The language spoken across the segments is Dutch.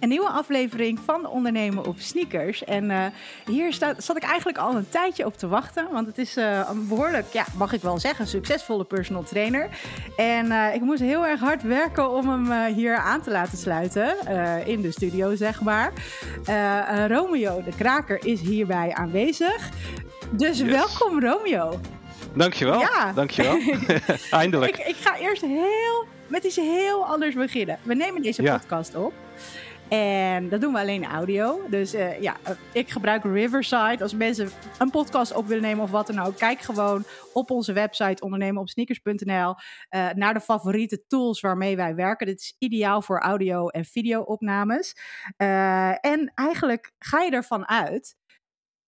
Een nieuwe aflevering van Ondernemen op Sneakers. En uh, hier staat, zat ik eigenlijk al een tijdje op te wachten. Want het is uh, een behoorlijk, ja, mag ik wel zeggen, succesvolle personal trainer. En uh, ik moest heel erg hard werken om hem hier aan te laten sluiten. in de studio, zeg maar. Romeo de Kraker is hierbij aanwezig. Dus yes. welkom, Romeo. Dankjewel. Ja. Dankjewel. Eindelijk. Ik, ik, ga eerst heel, met iets heel anders beginnen. We nemen deze ja. podcast op. En dat doen we alleen audio. Dus uh, ja, ik gebruik Riverside. Als mensen een podcast op willen nemen of wat dan ook, kijk gewoon op onze website ondernemenopsneakers.nl uh, naar de favoriete tools waarmee wij werken. Dit is ideaal voor audio- en video-opnames. Uh, en eigenlijk ga je ervan uit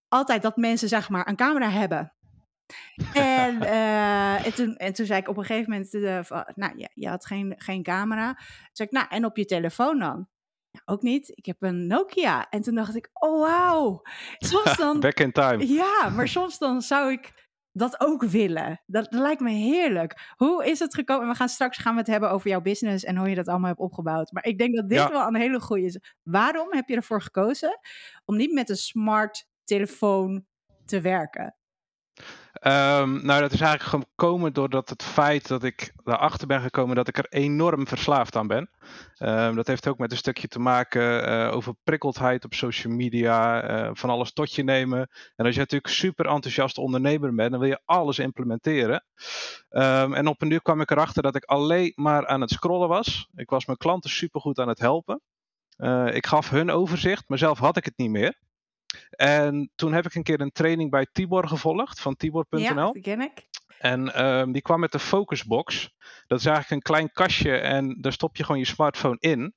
altijd dat mensen zeg maar een camera hebben. En, uh, en, toen, en toen zei ik op een gegeven moment, uh, nou ja, je had geen, geen camera. Toen zei ik, nou en op je telefoon dan? Ja, ook niet. Ik heb een Nokia. En toen dacht ik, oh wauw. Soms dan... Back in time. Ja, maar soms dan zou ik dat ook willen. Dat, lijkt me heerlijk. Hoe is het gekomen? We gaan straks gaan we het hebben over jouw business en hoe je dat allemaal hebt opgebouwd. Maar ik denk dat dit wel een hele goede is. Waarom heb je ervoor gekozen om niet met een smart telefoon te werken? Um, nou, dat is eigenlijk gekomen doordat het feit dat ik erachter ben gekomen dat ik er enorm verslaafd aan ben. Um, dat heeft ook met een stukje te maken uh, over prikkeldheid op social media, uh, van alles tot je nemen. En als je natuurlijk super enthousiast ondernemer bent, dan wil je alles implementeren. Um, en op een uur kwam ik erachter dat ik alleen maar aan het scrollen was. Ik was mijn klanten super goed aan het helpen. Uh, ik gaf hun overzicht, maar zelf had ik het niet meer. En toen heb ik een keer een training bij Tibor gevolgd van Tibor.nl. Ja, die ken ik. En um, die kwam met de Focusbox. Dat is eigenlijk een klein kastje en daar stop je gewoon je smartphone in.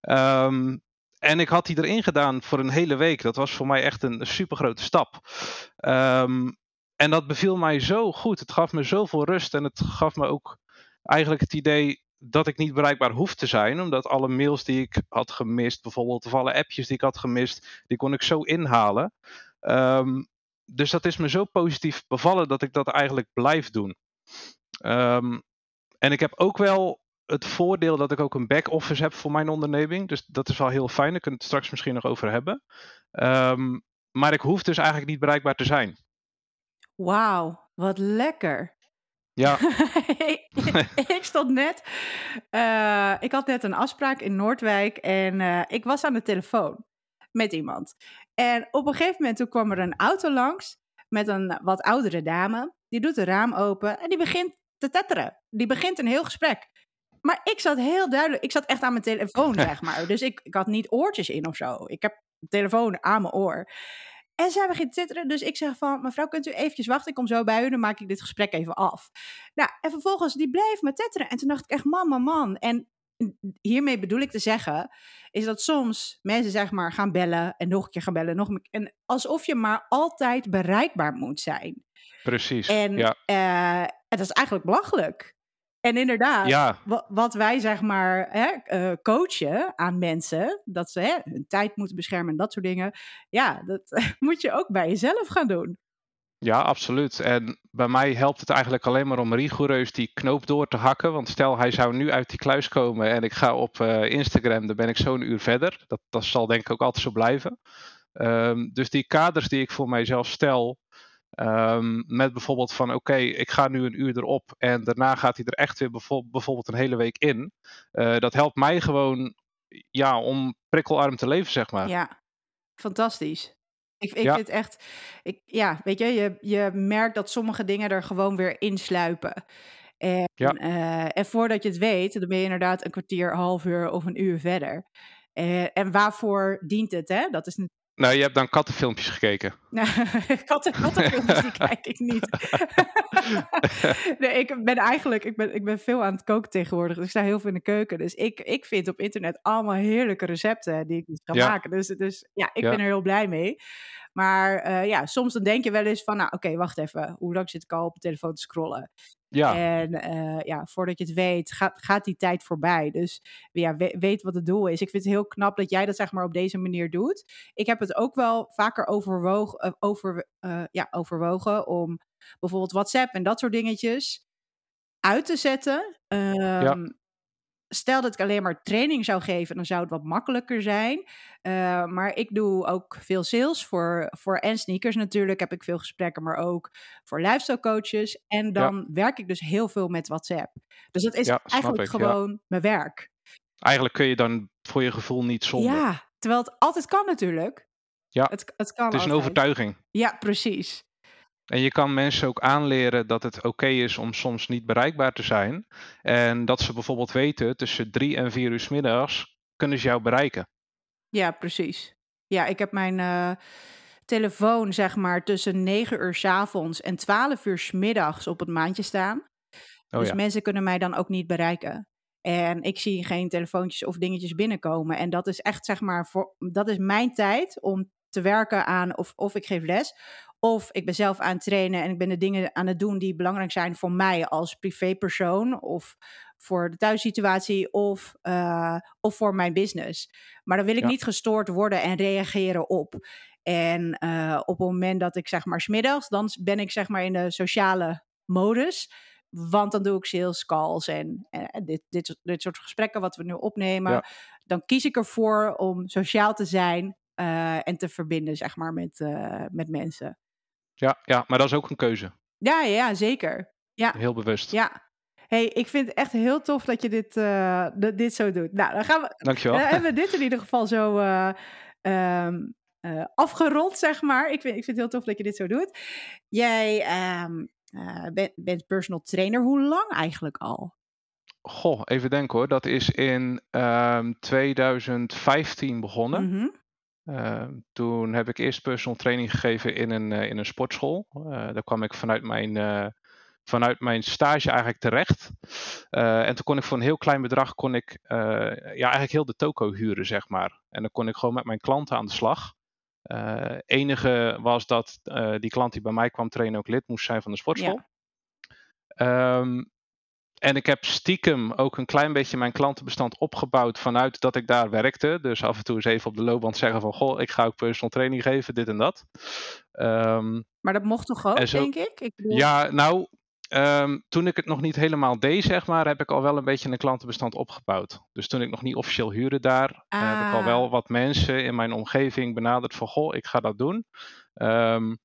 Um, en ik had die erin gedaan voor een hele week. Dat was voor mij echt een super grote stap. Um, en dat beviel mij zo goed. Het gaf me zoveel rust en het gaf me ook eigenlijk het idee dat ik niet bereikbaar hoef te zijn, omdat alle mails die ik had gemist, bijvoorbeeld, of alle appjes die ik had gemist, die kon ik zo inhalen. Um, dus dat is me zo positief bevallen dat ik dat eigenlijk blijf doen. Um, en ik heb ook wel het voordeel dat ik ook een back-office heb voor mijn onderneming. Dus dat is wel heel fijn. Daar kunnen we het straks misschien nog over hebben. Um, maar ik hoef dus eigenlijk niet bereikbaar te zijn. Wauw, wat lekker. Ja. ik stond net. Uh, ik had net een afspraak in Noordwijk en uh, ik was aan de telefoon met iemand. En op een gegeven moment toen kwam er een auto langs met een wat oudere dame. Die doet het raam open en die begint te tetteren. Die begint een heel gesprek. Maar ik zat heel duidelijk, ik zat echt aan mijn telefoon, zeg maar. Dus ik, ik had niet oortjes in of zo. Ik heb telefoon aan mijn oor. En zij begint te titteren. Dus ik zeg van, mevrouw, kunt u eventjes wachten? Ik kom zo bij u, dan maak ik dit gesprek even af. Nou, en vervolgens, die bleef me tetteren. En toen dacht ik echt, man, man, man. En hiermee bedoel ik te zeggen, is dat soms mensen zeg maar gaan bellen en nog een keer gaan bellen. Nog een, en alsof je maar altijd bereikbaar moet zijn. Precies, en, ja. Uh, en dat is eigenlijk belachelijk. En inderdaad, ja. wat wij zeg maar hè, uh, coachen aan mensen, dat ze hè, hun tijd moeten beschermen en dat soort dingen. Ja, dat moet je ook bij jezelf gaan doen. Ja, absoluut. En bij mij helpt het eigenlijk alleen maar om rigoureus die knoop door te hakken. Want stel, hij zou nu uit die kluis komen en ik ga op uh, Instagram, dan ben ik zo'n uur verder. Dat, dat zal denk ik ook altijd zo blijven. Um, dus die kaders die ik voor mijzelf stel, Um, met bijvoorbeeld van oké, okay, ik ga nu een uur erop en daarna gaat hij er echt weer bijvoorbeeld een hele week in. Uh, dat helpt mij gewoon ja, om prikkelarm te leven, zeg maar. Ja, fantastisch. Ik, ik ja. vind echt, ik, ja, weet je, je, je merkt dat sommige dingen er gewoon weer insluipen. En, ja. uh, en voordat je het weet, dan ben je inderdaad een kwartier, half uur of een uur verder. Uh, en waarvoor dient het? Hè? Dat is nou, je hebt dan kattenfilmpjes gekeken. Katten, kattenfilmpjes die kijk ik niet. nee, ik ben eigenlijk ik ben, ik ben veel aan het koken tegenwoordig. Dus ik sta heel veel in de keuken. Dus ik, ik vind op internet allemaal heerlijke recepten die ik gaan ja. maken. Dus, dus ja, ik ja. ben er heel blij mee. Maar uh, ja, soms dan denk je wel eens van, nou oké, okay, wacht even. Hoe lang zit ik al op de telefoon te scrollen? Ja. En uh, ja, voordat je het weet, gaat, gaat die tijd voorbij. Dus ja, we, weet wat het doel is. Ik vind het heel knap dat jij dat zeg maar op deze manier doet. Ik heb het ook wel vaker overwogen, uh, over, uh, ja, overwogen om bijvoorbeeld WhatsApp en dat soort dingetjes uit te zetten. Um, ja. Stel dat ik alleen maar training zou geven, dan zou het wat makkelijker zijn. Uh, maar ik doe ook veel sales voor, voor en sneakers natuurlijk. Heb ik veel gesprekken, maar ook voor lifestyle coaches. En dan ja. werk ik dus heel veel met WhatsApp. Dus dat is ja, eigenlijk ik, gewoon ja. mijn werk. Eigenlijk kun je dan voor je gevoel niet zonder. Ja, terwijl het altijd kan natuurlijk. Ja, het, het, kan het is altijd. een overtuiging. Ja, precies. En je kan mensen ook aanleren dat het oké is om soms niet bereikbaar te zijn. En dat ze bijvoorbeeld weten, tussen drie en vier uur s middags kunnen ze jou bereiken. Ja, precies. Ja, ik heb mijn uh, telefoon zeg maar tussen 9 uur s avonds en 12 uur s middags op het maandje staan. Oh, dus ja. mensen kunnen mij dan ook niet bereiken. En ik zie geen telefoontjes of dingetjes binnenkomen. En dat is echt, zeg maar, voor, dat is mijn tijd om te werken aan of, of ik geef les. Of ik ben zelf aan het trainen en ik ben de dingen aan het doen die belangrijk zijn voor mij als privépersoon. Of voor de thuissituatie of, uh, of voor mijn business. Maar dan wil ik Ja. niet gestoord worden en reageren op. En uh, op het moment dat ik zeg maar smiddags, dan ben ik zeg maar in de sociale modus. Want dan doe ik sales calls en, en dit, dit, dit soort gesprekken wat we nu opnemen. Ja. Dan kies ik ervoor om sociaal te zijn uh, en te verbinden zeg maar met, uh, met mensen. Ja, ja, maar dat is ook een keuze. Ja, ja, zeker. Ja, Heel bewust. ja. Hey, ik vind het echt heel tof dat je dit, uh, dit zo doet. Nou, dan gaan we. Dankjewel. Dan hebben we dit in ieder geval zo um, afgerond, zeg maar. Ik vind, ik vind het heel tof dat je dit zo doet. Jij um, bent, bent personal trainer. Hoe lang eigenlijk al? Goh, even denken hoor. Dat is in um, 2015 begonnen. Mm -hmm. Uh, toen heb ik eerst personal training gegeven in een, uh, in een sportschool. Uh, daar kwam ik vanuit mijn, eh, vanuit mijn stage eigenlijk terecht. en toen kon ik voor een heel klein bedrag kon ik, ja, eigenlijk heel de toko huren, zeg maar. En dan kon ik gewoon met mijn klanten aan de slag. enige was dat die klant die bij mij kwam trainen ook lid moest zijn van de sportschool. Ja. Um, en ik heb stiekem ook een klein beetje mijn klantenbestand opgebouwd vanuit dat ik daar werkte. Dus af en toe eens even op de loopband zeggen van... Goh, ik ga ook personal training geven, dit en dat. Um, maar dat mocht toch ook, zo, denk ik? ik bedoel... Ja, nou, um, toen ik het nog niet helemaal deed, zeg maar... heb ik al wel een beetje een klantenbestand opgebouwd. Dus toen ik nog niet officieel huurde daar... Ah. Uh, heb ik al wel wat mensen in mijn omgeving benaderd van... Goh, ik ga dat doen. Um,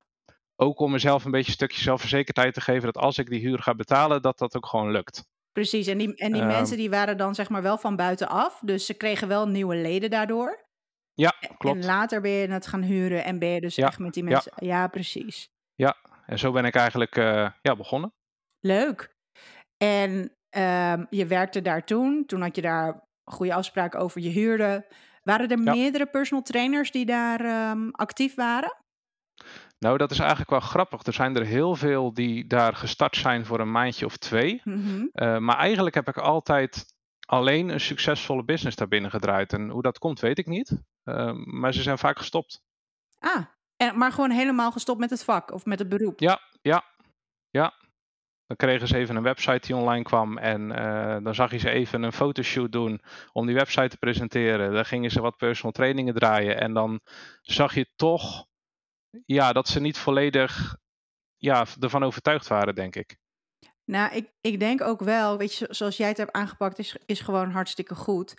ook om mezelf een beetje een stukje zelfverzekerdheid te geven dat als ik die huur ga betalen, dat dat ook gewoon lukt. Precies, en die, en die um, mensen die waren dan zeg maar wel van buitenaf, dus ze kregen wel nieuwe leden daardoor. Ja, klopt. En later ben je het gaan huren en ben je dus ja, echt met die mensen. Ja, ja precies. Ja, en zo ben ik eigenlijk uh, ja, begonnen. Leuk. En um, je werkte daar toen, toen had je daar goede afspraken over je huurde. Waren er ja. meerdere personal trainers die daar um, actief waren? Nou, dat is eigenlijk wel grappig. Er zijn er heel veel die daar gestart zijn voor een maandje of twee. Mm -hmm. uh, maar eigenlijk heb ik altijd alleen een succesvolle business daarbinnen gedraaid. En hoe dat komt, weet ik niet. Uh, maar ze zijn vaak gestopt. Ah, en, maar gewoon helemaal gestopt met het vak of met het beroep? Ja, ja, ja. Dan kregen ze even een website die online kwam en uh, dan zag je ze even een fotoshoot doen om die website te presenteren. Dan gingen ze wat personal trainingen draaien en dan zag je toch ja, dat ze niet volledig ja, ervan overtuigd waren, denk ik. Nou, ik, ik denk ook wel, weet je, zoals jij het hebt aangepakt, is, is gewoon hartstikke goed.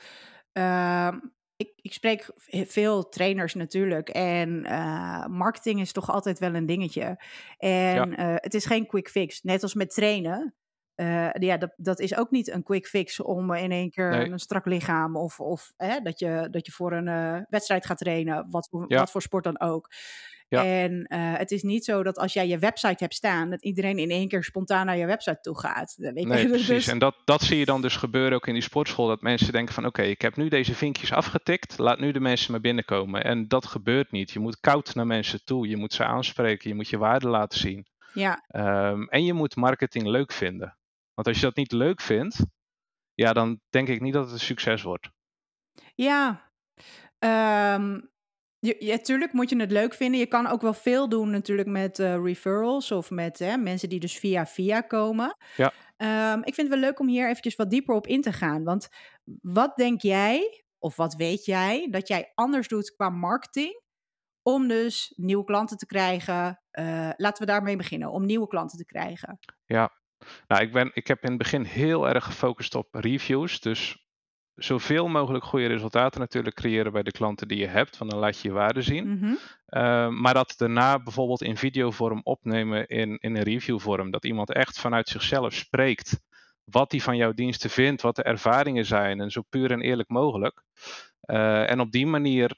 Uh, ik, ik spreek veel trainers natuurlijk en uh, marketing is toch altijd wel een dingetje. En ja. uh, het is geen quick fix, net als met trainen. Uh, ja, dat, dat is ook niet een quick fix om in één keer Nee. een strak lichaam of, of hè, dat, je, dat je voor een wedstrijd gaat trainen, wat, voor- Ja. wat voor sport dan ook. Ja. En uh, het is niet zo dat als jij je website hebt staan, dat iedereen in één keer spontaan naar je website toe gaat. Dat Weet je? Nee, Dus- precies. En dat, dat zie je dan dus gebeuren ook in die sportschool. Dat mensen denken van oké, ik heb nu deze vinkjes afgetikt. Laat nu de mensen maar binnenkomen. En dat gebeurt niet. Je moet koud naar mensen toe. Je moet ze aanspreken. Je moet je waarde laten zien. ja, Ehm, en je moet marketing leuk vinden. Want als je dat niet leuk vindt, ja, dan denk ik niet dat het een succes wordt. ja. Ehm, je, ja, tuurlijk moet je het leuk vinden. Je kan ook wel veel doen natuurlijk met eh, referrals of met hè, mensen die dus via via komen. Ja. Ehm, ik vind het wel leuk om hier eventjes wat dieper op in te gaan. Want wat denk jij, of wat weet jij, dat jij anders doet qua marketing om dus nieuwe klanten te krijgen? Eh, laten we daarmee beginnen, om nieuwe klanten te krijgen. Ja, nou, ik, ben, ik heb in het begin heel erg gefocust op reviews. Dus zoveel mogelijk goede resultaten natuurlijk creëren bij de klanten die je hebt, want dan laat je je waarde zien. Mhm. Uh, maar dat daarna bijvoorbeeld in videovorm opnemen in, in een reviewvorm. Dat iemand echt vanuit zichzelf spreekt wat hij van jouw diensten vindt, wat de ervaringen zijn en zo puur en eerlijk mogelijk. Uh, en op die manier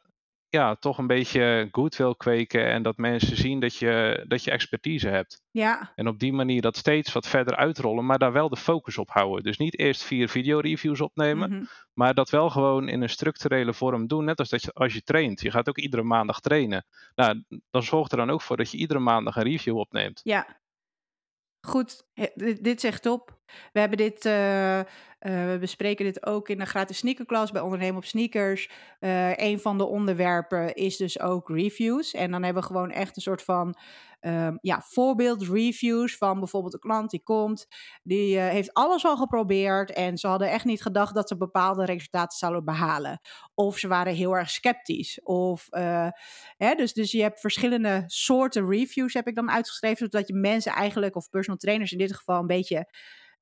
ja, toch een beetje goed wil kweken en dat mensen zien dat je, dat je expertise hebt. Ja. En op die manier dat steeds wat verder uitrollen, maar daar wel de focus op houden. Dus niet eerst vier videoreviews opnemen, Mhm. maar dat wel gewoon in een structurele vorm doen. Net als dat je, als je traint. Je gaat ook iedere maandag trainen. Nou, dan zorgt er dan ook voor dat je iedere maandag een review opneemt. Ja. Goed, dit zegt op. We hebben dit, eh, eh, we bespreken dit ook in de gratis sneakerklas bij Ondernemen op Sneakers. Eh een van de onderwerpen is dus ook reviews. En dan hebben we gewoon echt een soort van ehm, ja, voorbeeld reviews van bijvoorbeeld een klant die komt. Die heeft alles al geprobeerd en ze hadden echt niet gedacht dat ze bepaalde resultaten zouden behalen. Of ze waren heel erg sceptisch. Of, hè, dus, dus je hebt verschillende soorten reviews heb ik dan uitgeschreven. Zodat je mensen eigenlijk, of personal trainers in dit geval, een beetje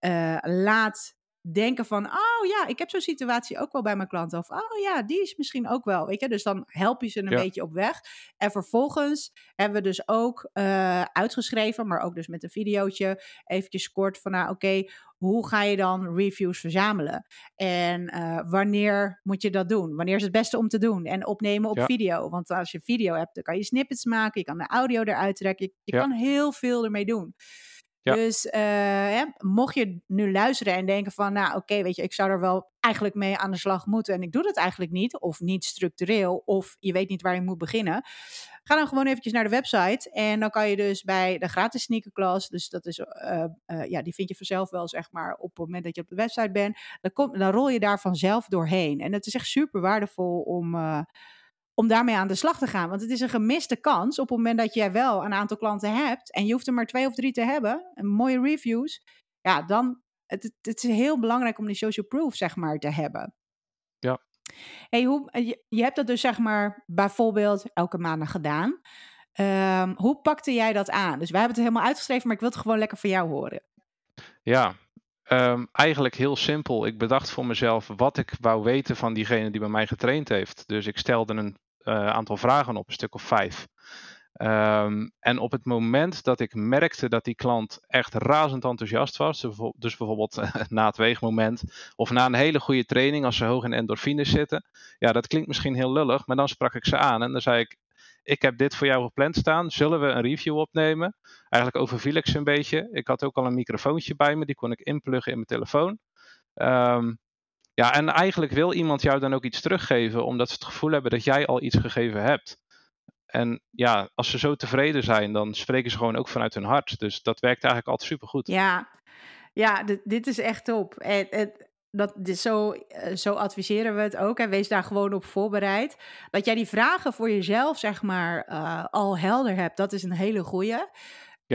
eh, laat denken van, oh ja, ik heb zo'n situatie ook wel bij mijn klanten. Of, oh ja, die is misschien ook wel, weet je. Dus dan help je ze een Ja. beetje op weg. En vervolgens hebben we dus ook eh, uitgeschreven, maar ook dus met een videootje, eventjes kort van, nou oké, hoe ga je dan reviews verzamelen? En eh, wanneer moet je dat doen? Wanneer is het beste om te doen? En opnemen op Ja. video. Want als je video hebt, dan kan je snippets maken, je kan de audio eruit trekken, je, je Ja. kan heel veel ermee doen. Dus eh, mocht je nu luisteren en denken van, nou oké, weet je, ik zou er wel eigenlijk mee aan de slag moeten en ik doe dat eigenlijk niet, of niet structureel, of je weet niet waar je moet beginnen, ga dan gewoon eventjes naar de website en dan kan je dus bij de gratis sneakerklas, dus dat is, eh, eh, ja, die vind je vanzelf wel zeg maar op het moment dat je op de website bent, dan, kom, dan rol je daar vanzelf doorheen. En het is echt super waardevol om, om daarmee aan de slag te gaan. Want het is een gemiste kans op het moment dat jij wel een aantal klanten hebt en je hoeft er maar twee of drie te hebben, en mooie reviews, ja, dan het, het- is heel belangrijk om die social proof zeg maar te hebben. Ja. Hey, hoe, eh, je, je hebt dat dus zeg maar bijvoorbeeld elke maandag gedaan. Ehm, hoe pakte jij dat aan? Dus wij hebben het helemaal uitgeschreven, maar ik wil het gewoon lekker van jou horen. Ja, ehm, eigenlijk heel simpel. Ik bedacht voor mezelf wat ik wou weten van diegene die bij mij getraind heeft. Dus ik stelde een eh, aantal vragen op, een stuk of vijf. Ehm, en op het moment dat ik merkte dat die klant echt razend enthousiast was, dus dus bijvoorbeeld na het weegmoment of na een hele goede training als ze hoog in endorfines zitten, ja, dat klinkt misschien heel lullig, maar dan sprak ik ze aan en dan zei ik: Ik heb dit voor jou gepland staan, zullen we een review opnemen? Eigenlijk overviel ik ze een beetje. Ik had ook al een microfoontje bij me, die kon ik inpluggen in mijn telefoon. Ehm, ja, en eigenlijk wil iemand jou dan ook iets teruggeven, omdat ze het gevoel hebben dat jij al iets gegeven hebt. En ja, als ze zo tevreden zijn, dan spreken ze gewoon ook vanuit hun hart. Dus dat werkt eigenlijk altijd supergoed. Ja, ja dit, is echt top. En, en dat, dit, zo, eh, zo adviseren we het ook. En wees daar gewoon op voorbereid. Dat jij die vragen voor jezelf, zeg maar, eh, al helder hebt, dat is een hele goeie.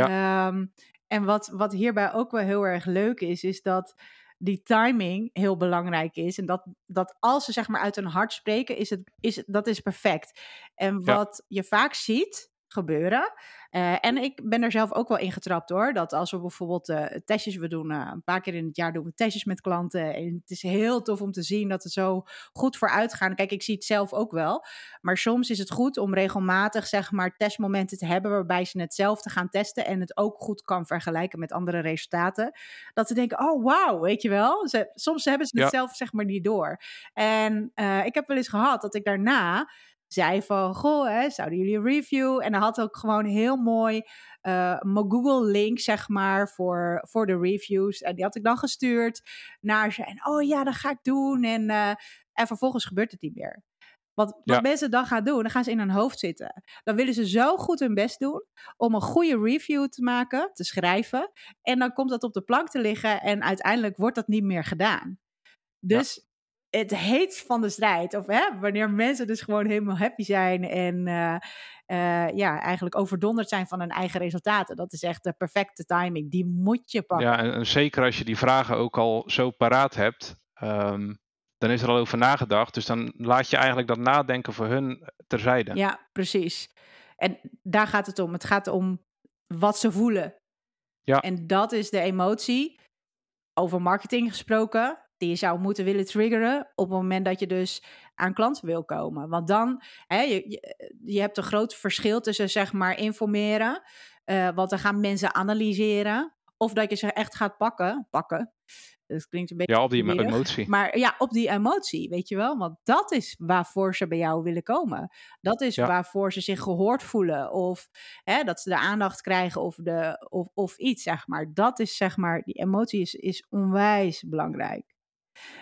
Ehm, en wat, wat hierbij ook wel heel erg leuk is, is dat die timing heel belangrijk is. En dat, dat als ze zeg maar uit hun hart spreken, is het, is, dat is perfect. En Ja. wat je vaak ziet gebeuren, eh, en ik ben er zelf ook wel in getrapt hoor, dat als we bijvoorbeeld eh, testjes, we doen eh, een paar keer in het jaar doen we testjes met klanten. En het is heel tof om te zien dat ze zo goed vooruit gaan. Kijk, ik zie het zelf ook wel. Maar soms is het goed om regelmatig zeg maar testmomenten te hebben waarbij ze het zelf te gaan testen en het ook goed kan vergelijken met andere resultaten. Dat ze denken, oh wauw, weet je wel. Ze, soms hebben ze het Ja. zelf zeg maar niet door. En ik heb wel eens gehad dat ik daarna zei van, goh, hè, zouden jullie een review? En dan had ook gewoon heel mooi eh, mijn Google link, zeg maar, voor, voor de reviews. En die had ik dan gestuurd naar ze. En oh ja, dat ga ik doen. En, eh, en vervolgens gebeurt het niet meer. Wat, wat Ja. mensen dan gaan doen, dan gaan ze in hun hoofd zitten. Dan willen ze zo goed hun best doen om een goede review te maken, te schrijven. En dan komt dat op de plank te liggen en uiteindelijk wordt dat niet meer gedaan. Dus het heet van de strijd, of hè, wanneer mensen dus gewoon helemaal happy zijn en eh, eh, ja, eigenlijk overdonderd zijn van hun eigen resultaten. Dat is echt de perfecte timing. Die moet je pakken. Ja, en, en zeker als je die vragen ook al zo paraat hebt, ehm, dan is er al over nagedacht. Dus dan laat je eigenlijk dat nadenken voor hun terzijde. Ja, precies. En daar gaat het om. Het gaat om wat ze voelen. Ja. En dat is de emotie. Over marketing gesproken. Die je zou moeten willen triggeren op het moment dat je dus aan klanten wil komen. Want dan, hè, je, je, je hebt een groot verschil tussen zeg maar informeren, uh, want dan gaan mensen analyseren, of dat je ze echt gaat pakken, pakken. Dat klinkt een beetje. Ja, op die emotie. Maar ja, op die emotie, weet je wel. Want dat is waarvoor ze bij jou willen komen. Dat is waarvoor ze zich gehoord voelen. Of hè, dat ze de aandacht krijgen of, de, of, of iets, zeg maar. Dat is, zeg maar, die emotie is, is onwijs belangrijk.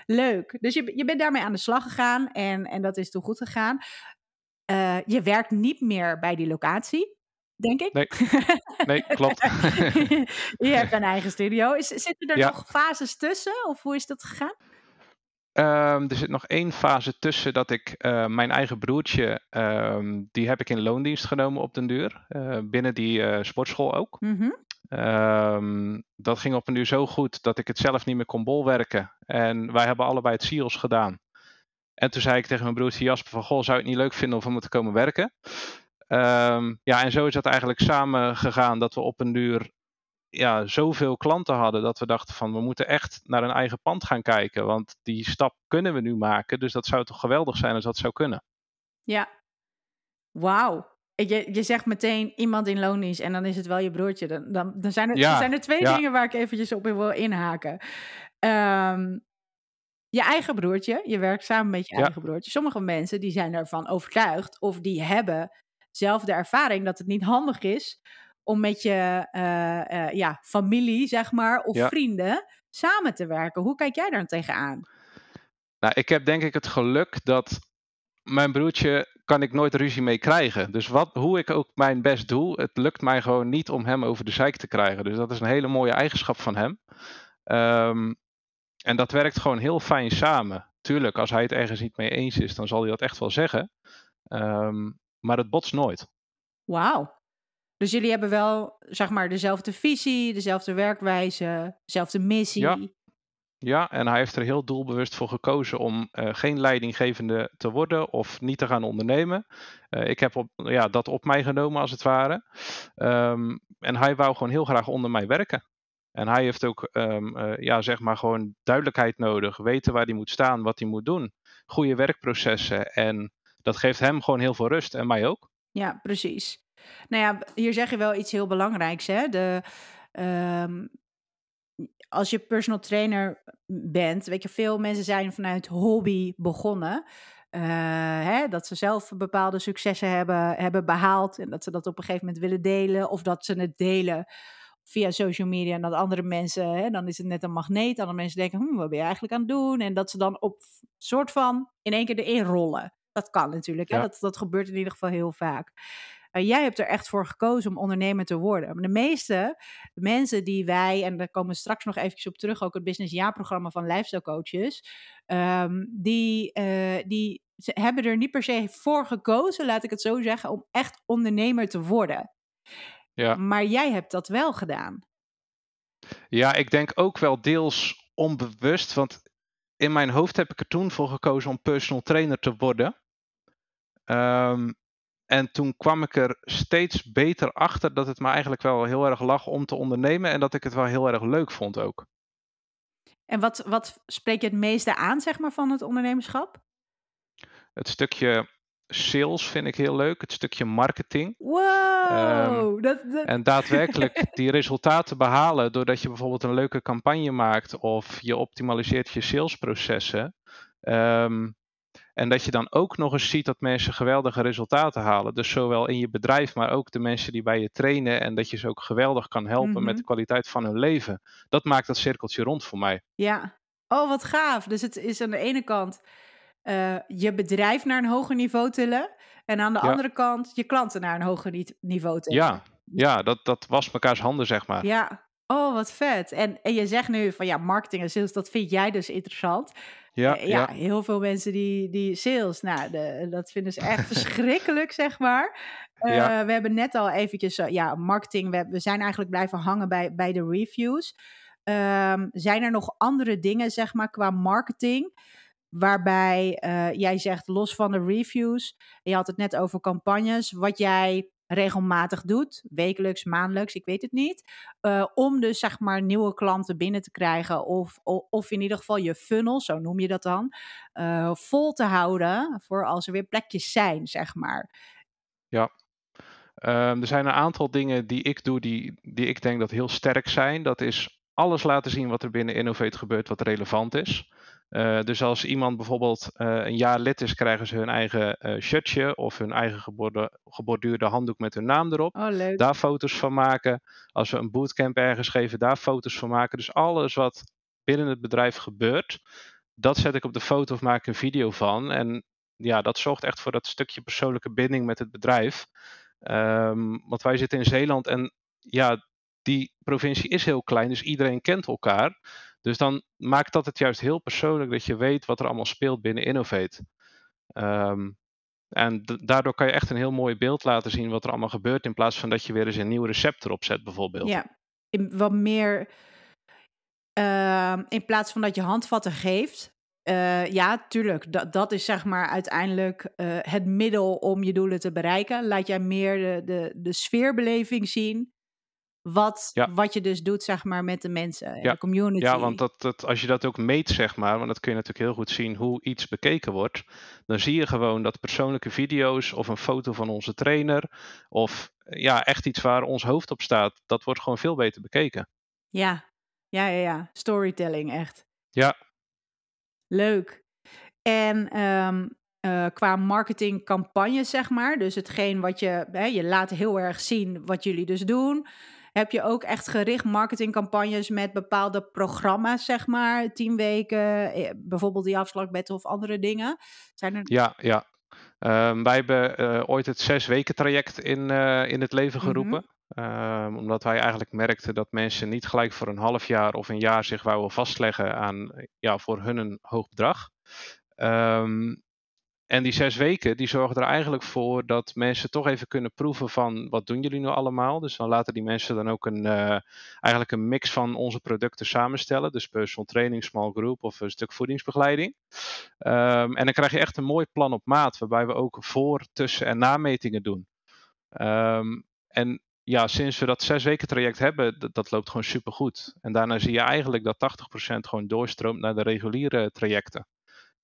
Leuk. Dus je, je bent daarmee aan de slag gegaan en, en dat is toen goed gegaan. Uh, je werkt niet meer bij die locatie, denk ik. Nee, nee klopt. je hebt een eigen studio. Is, zitten er nog fases tussen of hoe is dat gegaan? Um, er zit nog één fase tussen dat ik uh, mijn eigen broertje, um, die heb ik in loondienst genomen op den duur. Uh, binnen die uh, sportschool ook. Mm -hmm. Um, dat ging op een uur zo goed dat ik het zelf niet meer kon bolwerken. En wij hebben allebei het SEALS gedaan. En toen zei ik tegen mijn broertje Jasper van... Goh, zou je het niet leuk vinden om we moeten komen werken? Um, ja, en zo is dat eigenlijk samen gegaan dat we op een duur ja, zoveel klanten hadden dat we dachten van we moeten echt naar een eigen pand gaan kijken. Want die stap kunnen we nu maken. Dus dat zou toch geweldig zijn als dat zou kunnen. Ja, wauw. Je, je zegt meteen iemand in loondienst en dan is het wel je broertje. Dan, dan, dan zijn, er, zijn er twee dingen waar ik eventjes op wil inhaken. Um, je eigen broertje, je werkt samen met je eigen broertje. Sommige mensen die zijn ervan overtuigd of die hebben zelf de ervaring dat het niet handig is om met je uh, uh, ja, familie, zeg maar, of vrienden samen te werken. Hoe kijk jij daar tegenaan? Nou, ik heb denk ik het geluk dat mijn broertje kan ik nooit ruzie mee krijgen. Dus wat, hoe ik ook mijn best doe, het lukt mij gewoon niet om hem over de zeik te krijgen. Dus dat is een hele mooie eigenschap van hem. Um, en dat werkt gewoon heel fijn samen. Tuurlijk, als hij het ergens niet mee eens is, dan zal hij dat echt wel zeggen. Um, maar het botst nooit. Wauw. Dus jullie hebben wel, zeg maar, dezelfde visie, dezelfde werkwijze, dezelfde missie. Ja. Ja, en hij heeft er heel doelbewust voor gekozen om uh, geen leidinggevende te worden of niet te gaan ondernemen. Uh, ik heb ja, dat op mij genomen als het ware. Um, en hij wou gewoon heel graag onder mij werken. En hij heeft ook, um, uh, ja, zeg maar, gewoon duidelijkheid nodig. Weten waar hij moet staan, wat hij moet doen. Goede werkprocessen. En dat geeft hem gewoon heel veel rust en mij ook. Ja, precies. Nou ja, hier zeg je wel iets heel belangrijks. Hè? De, um, als je personal trainer bent, weet je, veel mensen zijn vanuit hobby begonnen. Uh, hè, dat ze zelf bepaalde successen hebben, hebben behaald en dat ze dat op een gegeven moment willen delen of dat ze het delen via social media en dat andere mensen, hè, dan is het net een magneet. Andere mensen denken, hm, wat ben je eigenlijk aan het doen? En dat ze dan op soort van in één keer erin rollen. Dat kan natuurlijk, hè? Dat, dat gebeurt in ieder geval heel vaak. Uh, jij hebt er echt voor gekozen om ondernemer te worden. Maar de meeste mensen die wij, en daar komen we straks nog eventjes op terug, ook het Business Jaarprogramma van Lifestyle Coaches, um, die, uh, die hebben er niet per se voor gekozen, laat ik het zo zeggen, om echt ondernemer te worden. Ja. Maar jij hebt dat wel gedaan. Ja, ik denk ook wel deels onbewust, want in mijn hoofd heb ik er toen voor gekozen om personal trainer te worden. Um, en toen kwam ik er steeds beter achter dat het me eigenlijk wel heel erg lag om te ondernemen en dat ik het wel heel erg leuk vond ook. En wat, wat spreek je het meeste aan, zeg maar, van het ondernemerschap? Het stukje sales vind ik heel leuk, het stukje marketing. Wow! Um, dat, dat... En daadwerkelijk die resultaten behalen doordat je bijvoorbeeld een leuke campagne maakt of je optimaliseert je salesprocessen. Um, en dat je dan ook nog eens ziet dat mensen geweldige resultaten halen. Dus zowel in je bedrijf, maar ook de mensen die bij je trainen. En dat je ze ook geweldig kan helpen mm -hmm. met de mhm. kwaliteit van hun leven. Dat maakt dat cirkeltje rond voor mij. Ja, oh wat gaaf. Dus het is aan de ene kant uh, je bedrijf naar een hoger niveau tillen. En aan de ja. andere kant je klanten naar een hoger niveau tillen. Ja, ja dat, dat was mekaars handen, zeg maar. Ja, oh wat vet. En, en je zegt nu van ja, marketing en sales, dat vind jij dus interessant. Ja, ja, ja, heel veel mensen die, die sales, nou, de, dat vinden ze echt verschrikkelijk, zeg maar. Uh, ja. We hebben net al eventjes, uh, ja, marketing, we, we, zijn eigenlijk blijven hangen bij, bij de reviews. Um, zijn er nog andere dingen, zeg maar, qua marketing, waarbij jij zegt, los van de reviews, je had het net over campagnes, wat jij regelmatig doet, wekelijks, maandelijks, ik weet het niet, uh, om dus zeg maar nieuwe klanten binnen te krijgen of, of, in ieder geval je funnel, zo noem je dat dan, uh, vol te houden voor als er weer plekjes zijn, zeg maar. Ja, um, er zijn een aantal dingen die ik doe die, die ik denk dat heel sterk zijn. Dat is alles laten zien wat er binnen Innovate gebeurt wat relevant is. Uh, dus als iemand bijvoorbeeld uh, een jaar lid is, krijgen ze hun eigen uh, shirtje of hun eigen geborde, geborduurde handdoek met hun naam erop. Oh, leuk. Daar foto's van maken. Als we een bootcamp ergens geven, daar foto's van maken. Dus alles wat binnen het bedrijf gebeurt, dat zet ik op de foto of maak een video van. En ja, dat zorgt echt voor dat stukje persoonlijke binding met het bedrijf. Um, want wij zitten in Zeeland en ja, die provincie is heel klein, dus iedereen kent elkaar. Dus dan maakt dat het juist heel persoonlijk dat je weet wat er allemaal speelt binnen Innovate. Um, en daardoor kan je echt een heel mooi beeld laten zien wat er allemaal gebeurt, in plaats van dat je weer eens een nieuw recept erop zet, bijvoorbeeld. Ja, in wat meer. Uh, in plaats van dat je handvatten geeft. Uh, ja, tuurlijk. Dat, dat is zeg maar uiteindelijk uh, het middel om je doelen te bereiken. Laat jij meer de, de, de sfeerbeleving zien wat, wat je dus doet, zeg maar, met de mensen, ja. de community. Ja, want dat, dat, als je dat ook meet, zeg maar, want dat kun je natuurlijk heel goed zien hoe iets bekeken wordt, dan zie je gewoon dat persoonlijke video's of een foto van onze trainer of ja, echt iets waar ons hoofd op staat, dat wordt gewoon veel beter bekeken. Ja, ja, ja, ja. storytelling echt. Ja. Leuk. En um, uh, qua marketingcampagne, zeg maar. Dus hetgeen wat je, hè, je laat heel erg zien wat jullie dus doen. Heb je ook echt gericht marketingcampagnes met bepaalde programma's, zeg maar? Tien weken, eh, bijvoorbeeld die afslagbed of andere dingen? Zijn er... Ja, ja. Um, wij hebben uh, ooit het zes weken traject in, uh, in het leven mhm. geroepen. Mm -hmm. um, omdat wij eigenlijk merkten dat mensen niet gelijk voor een half jaar of een jaar zich wouden vastleggen aan ja, voor hun een hoog bedrag. Um, en die zes weken, die zorgen er eigenlijk voor dat mensen toch even kunnen proeven van wat doen jullie nu allemaal. Dus dan laten die mensen dan ook een, uh, eigenlijk een mix van onze producten samenstellen. Dus personal training, small group of een stuk voedingsbegeleiding. Um, en dan krijg je echt een mooi plan op maat, waarbij we ook voor, tussen en nametingen doen. Um, en ja, sinds we dat zes weken traject hebben, dat, dat loopt gewoon supergoed. En daarna zie je eigenlijk dat 80% gewoon doorstroomt naar de reguliere trajecten.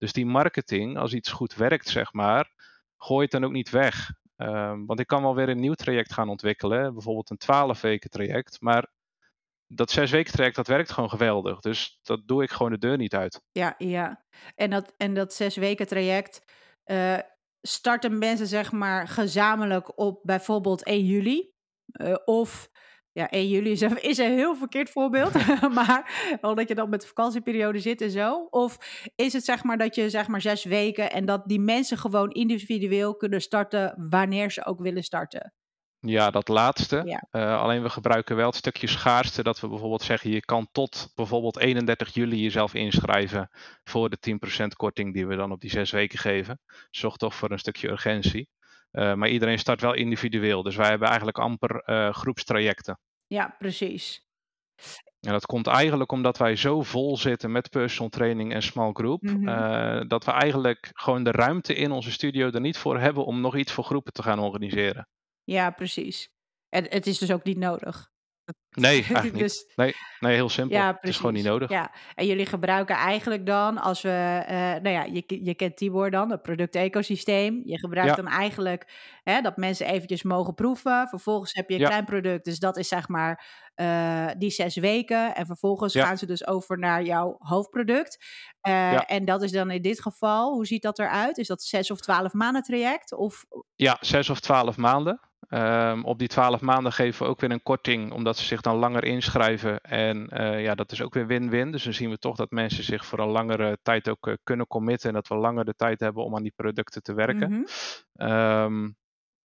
Dus die marketing, als iets goed werkt, zeg maar, gooi het dan ook niet weg. Um, want ik kan wel weer een nieuw traject gaan ontwikkelen, bijvoorbeeld een 12 weken traject. Maar dat zes weken traject, dat werkt gewoon geweldig. Dus dat doe ik gewoon de deur niet uit. Ja, ja. En dat, en dat zes weken traject uh, starten mensen zeg maar gezamenlijk op bijvoorbeeld 1 juli. Uh, of ja, 1 juli is een, is een heel verkeerd voorbeeld. maar omdat je dan met de vakantieperiode zit en zo. Of is het zeg maar dat je zeg maar zes weken en dat die mensen gewoon individueel kunnen starten wanneer ze ook willen starten? Ja, dat laatste. Ja. Uh, alleen we gebruiken wel het stukje schaarste dat we bijvoorbeeld zeggen je kan tot bijvoorbeeld 31 juli jezelf inschrijven voor de 10% korting die we dan op die zes weken geven. Zorg toch voor een stukje urgentie. Uh, maar iedereen start wel individueel. Dus wij hebben eigenlijk amper uh, groepstrajecten. Ja, precies. En dat komt eigenlijk omdat wij zo vol zitten met personal training en small group. Mm -hmm. uh, dat we eigenlijk gewoon de ruimte in onze studio er niet voor hebben om nog iets voor groepen te gaan organiseren. Ja, precies. En het is dus ook niet nodig. Nee, eigenlijk niet. dus, nee, nee, heel simpel. Ja, het is gewoon niet nodig. Ja, en jullie gebruiken eigenlijk dan, als we, uh, nou ja, je, je kent Tibor dan, het product-ecosysteem. Je gebruikt ja. dan eigenlijk hè, dat mensen eventjes mogen proeven. Vervolgens heb je een ja. klein product, dus dat is zeg maar uh, die zes weken. En vervolgens gaan ze dus over naar jouw hoofdproduct. Uh, en dat is dan in dit geval, hoe ziet dat eruit? Is dat zes of twaalf maanden traject? Of... Ja, zes of twaalf maanden. Um, op die 12 maanden geven we ook weer een korting, omdat ze zich dan langer inschrijven. En uh, ja, dat is ook weer win-win. Dus dan zien we toch dat mensen zich voor een langere tijd ook uh, kunnen committen. En dat we langer de tijd hebben om aan die producten te werken. Mm -hmm. um,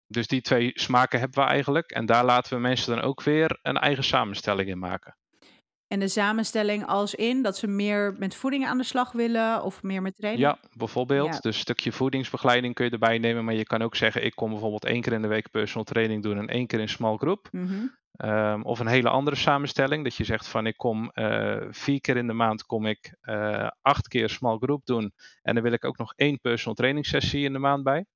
dus die twee smaken hebben we eigenlijk. En daar laten we mensen dan ook weer een eigen samenstelling in maken. En de samenstelling als in dat ze meer met voeding aan de slag willen of meer met training? Ja, bijvoorbeeld. Ja. Dus een stukje voedingsbegeleiding kun je erbij nemen. Maar je kan ook zeggen, ik kom bijvoorbeeld één keer in de week personal training doen en één keer in small group. Mm -hmm. Um, of een hele andere samenstelling. Dat je zegt van ik kom uh, vier keer in de maand kom ik uh, acht keer small group doen. En dan wil ik ook nog één personal training sessie in de maand bij.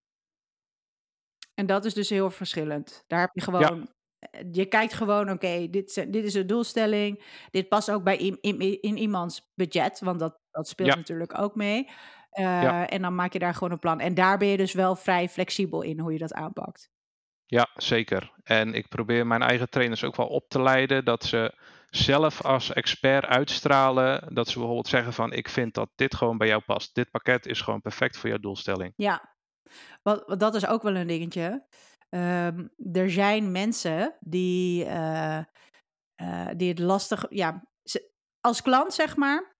En dat is dus heel verschillend. Daar heb je gewoon, eh, je kijkt gewoon, oké, dit, dit is de doelstelling. Dit past ook bij in, in, in iemands budget, want dat, dat speelt Ja. natuurlijk ook mee. Ja. Eh, En dan maak je daar gewoon een plan. En daar ben je dus wel vrij flexibel in hoe je dat aanpakt. Ja, zeker. En ik probeer mijn eigen trainers ook wel op te leiden dat ze zelf als expert uitstralen. Dat ze bijvoorbeeld zeggen van ik vind dat dit gewoon bij jou past. Dit pakket is gewoon perfect voor jouw doelstelling. Ja, wat dat is ook wel een dingetje. Ehm, er zijn mensen die, eh, eh, die het lastig... Ja, als klant zeg maar,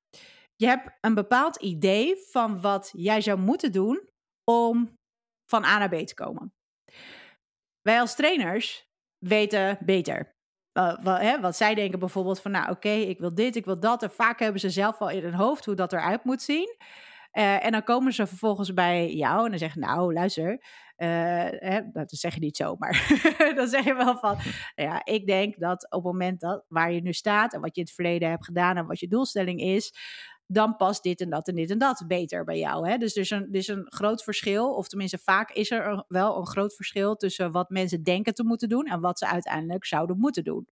je hebt een bepaald idee van wat jij zou moeten doen om van A naar B te komen. Wij als trainers weten beter. Uh, wat, hè, wat zij denken bijvoorbeeld van, nou oké, ik wil dit, ik wil dat. En vaak hebben ze zelf al in hun hoofd hoe dat eruit moet zien. Uh, en dan komen ze vervolgens bij jou en dan zeggen, nou luister, uh, hè, dat zeg je niet zo, maar dan zeg je wel van, ja, ik denk dat op het moment dat waar je nu staat en wat je in het verleden hebt gedaan en wat je doelstelling is, dan past dit en dat en dit en dat beter bij jou. Hè? Dus er is, een, er is een groot verschil, of tenminste vaak is er wel een groot verschil tussen wat mensen denken te moeten doen en wat ze uiteindelijk zouden moeten doen.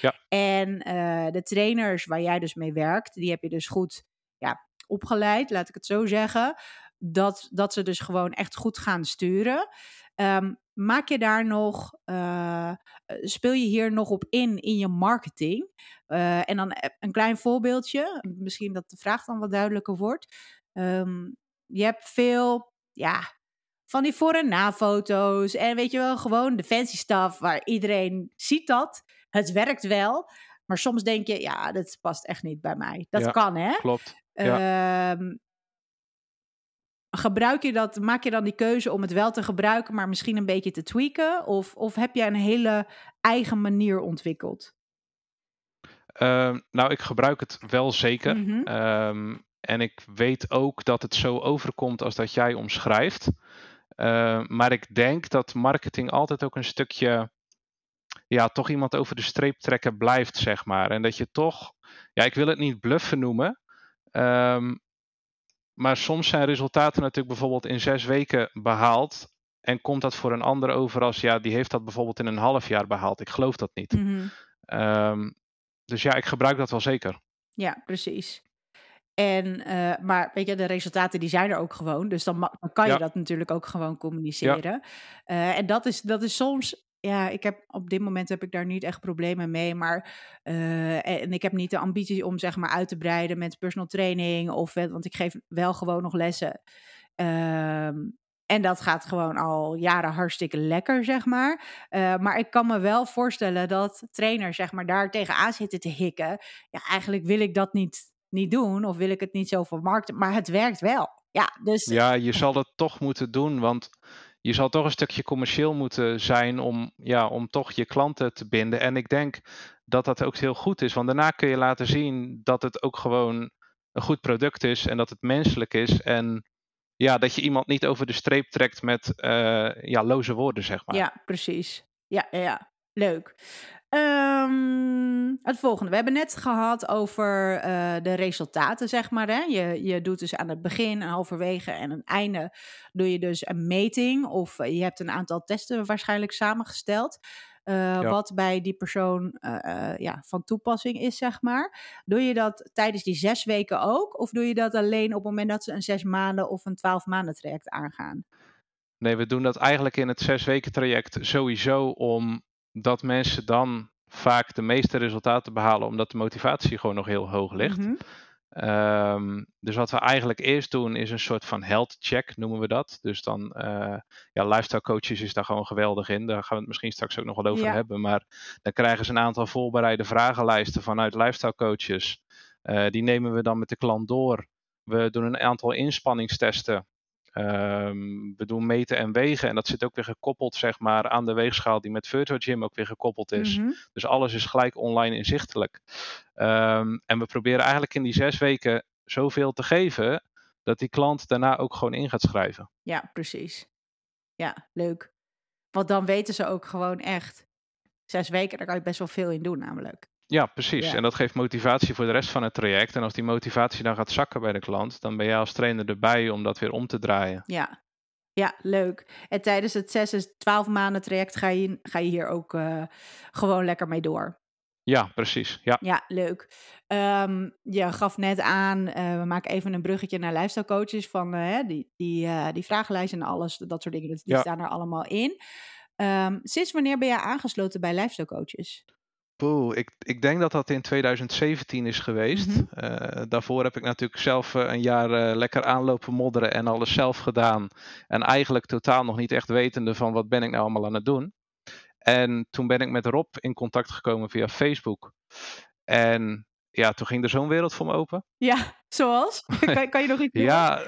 Ja. En uh, de trainers waar jij dus mee werkt, die heb je dus goed ja, opgeleid, laat ik het zo zeggen. Dat, dat ze dus gewoon echt goed gaan sturen. Um, maak je daar nog, uh, speel je hier nog op in in je marketing? Uh, en dan een klein voorbeeldje, misschien dat de vraag dan wat duidelijker wordt. Um, je hebt veel, ja, van die voor- en na-foto's. En weet je wel, gewoon de fancy stuff waar iedereen ziet dat. Het werkt wel. Maar soms denk je, ja, dat past echt niet bij mij. Dat Ja, kan, hè? Klopt. Ja. Ehm, gebruik je dat, maak je dan die keuze om het wel te gebruiken, maar misschien een beetje te tweaken? Of, of heb je een hele eigen manier ontwikkeld? Uh, nou, ik gebruik het wel zeker. Mhm. Ehm, en ik weet ook dat het zo overkomt als dat jij omschrijft. Uh, maar ik denk dat marketing altijd ook een stukje, ja, toch iemand over de streep trekken blijft, zeg maar. En dat je toch, ja, ik wil het niet bluffen noemen. Um, maar soms zijn resultaten natuurlijk bijvoorbeeld in zes weken behaald. En komt dat voor een ander over als, ja, die heeft dat bijvoorbeeld in een half jaar behaald. Ik geloof dat niet. Mhm. Um, dus ja, ik gebruik dat wel zeker. Ja, precies. En, uh, maar weet je, de resultaten die zijn er ook gewoon. Dus dan, dan kan je Ja. dat natuurlijk ook gewoon communiceren. Uh, en dat is, dat is soms, ja, ik heb op dit moment heb ik daar niet echt problemen mee. Maar, uh, en ik heb niet de ambitie om zeg maar uit te breiden met personal training. Of, want ik geef wel gewoon nog lessen. Um, en dat gaat gewoon al jaren hartstikke lekker, zeg maar. Uh, maar ik kan me wel voorstellen dat trainers, zeg maar, daar tegenaan zitten te hikken. Ja, eigenlijk wil ik dat niet, niet doen of wil ik het niet zo vermarkten. Maar het werkt wel. Ja, dus... Ja, je zal dat toch moeten doen, want je zal toch een stukje commercieel moeten zijn om, ja, om toch je klanten te binden. En ik denk dat dat ook heel goed is, want daarna kun je laten zien dat het ook gewoon een goed product is en dat het menselijk is. En ja, dat je iemand niet over de streep trekt met uh, ja, loze woorden, zeg maar. Ja, precies. Ja, ja, leuk. Um, het volgende. We hebben net gehad over uh, de resultaten, zeg maar. Hè? Je, je doet dus aan het begin, een halverwege en een einde doe je dus een meting. Of uh, je hebt een aantal testen waarschijnlijk samengesteld. Uh, ja. Wat bij die persoon ja, van toepassing is, zeg maar. Doe je dat tijdens die zes weken ook? Of doe je dat alleen op het moment dat ze een zes maanden of een twaalf maanden traject aangaan? Nee, we doen dat eigenlijk in het zes weken traject sowieso omdat mensen dan vaak de meeste resultaten behalen, omdat de motivatie gewoon nog heel hoog ligt. Mhm. Mm -hmm. um, dus wat we eigenlijk eerst doen is een soort van health check, noemen we dat. Dus dan, uh, ja, lifestyle coaches is daar gewoon geweldig in. Daar gaan we het misschien straks ook nog wel over Ja. hebben. Maar dan krijgen ze een aantal voorbereide vragenlijsten vanuit lifestyle coaches. Uh, die nemen we dan met de klant door. We doen een aantal inspanningstesten. Um, we doen meten en wegen en dat zit ook weer gekoppeld zeg maar, aan de weegschaal die met Virtual Gym ook weer gekoppeld is. Mhm. Dus alles is gelijk online inzichtelijk. Um, en we proberen eigenlijk in die zes weken zoveel te geven dat die klant daarna ook gewoon in gaat schrijven. Ja, precies. Ja, leuk. Want dan weten ze ook gewoon echt. Zes weken, daar kan je best wel veel in doen namelijk. Ja, precies. Ja. En dat geeft motivatie voor de rest van het traject. En als die motivatie dan gaat zakken bij de klant, dan ben jij als trainer erbij om dat weer om te draaien. Ja, Ja, leuk. En tijdens het 6 is 12 maanden traject ga je, ga je hier ook uh, gewoon lekker mee door. Ja, precies. Ja, Ja, leuk. Ehm, je gaf net aan, eh, we maken even een bruggetje naar lifestyle coaches van eh, die, die, eh, die vragenlijst en alles, dat soort dingen, dat- die ja. staan er allemaal in. Ehm, sinds wanneer ben je aangesloten bij lifestyle coaches? Poeh, ik, ik denk dat dat in 2017 is geweest. Mhm. Eh, daarvoor heb ik natuurlijk zelf eh, een jaar eh, lekker aanlopen modderen en alles zelf gedaan. En eigenlijk totaal nog niet echt wetende van wat ben ik nou allemaal aan het doen. En toen ben ik met Rob in contact gekomen via Facebook. En ja, toen ging er zo'n wereld voor me open. Ja, zoals? kan, kan je nog iets? Ja,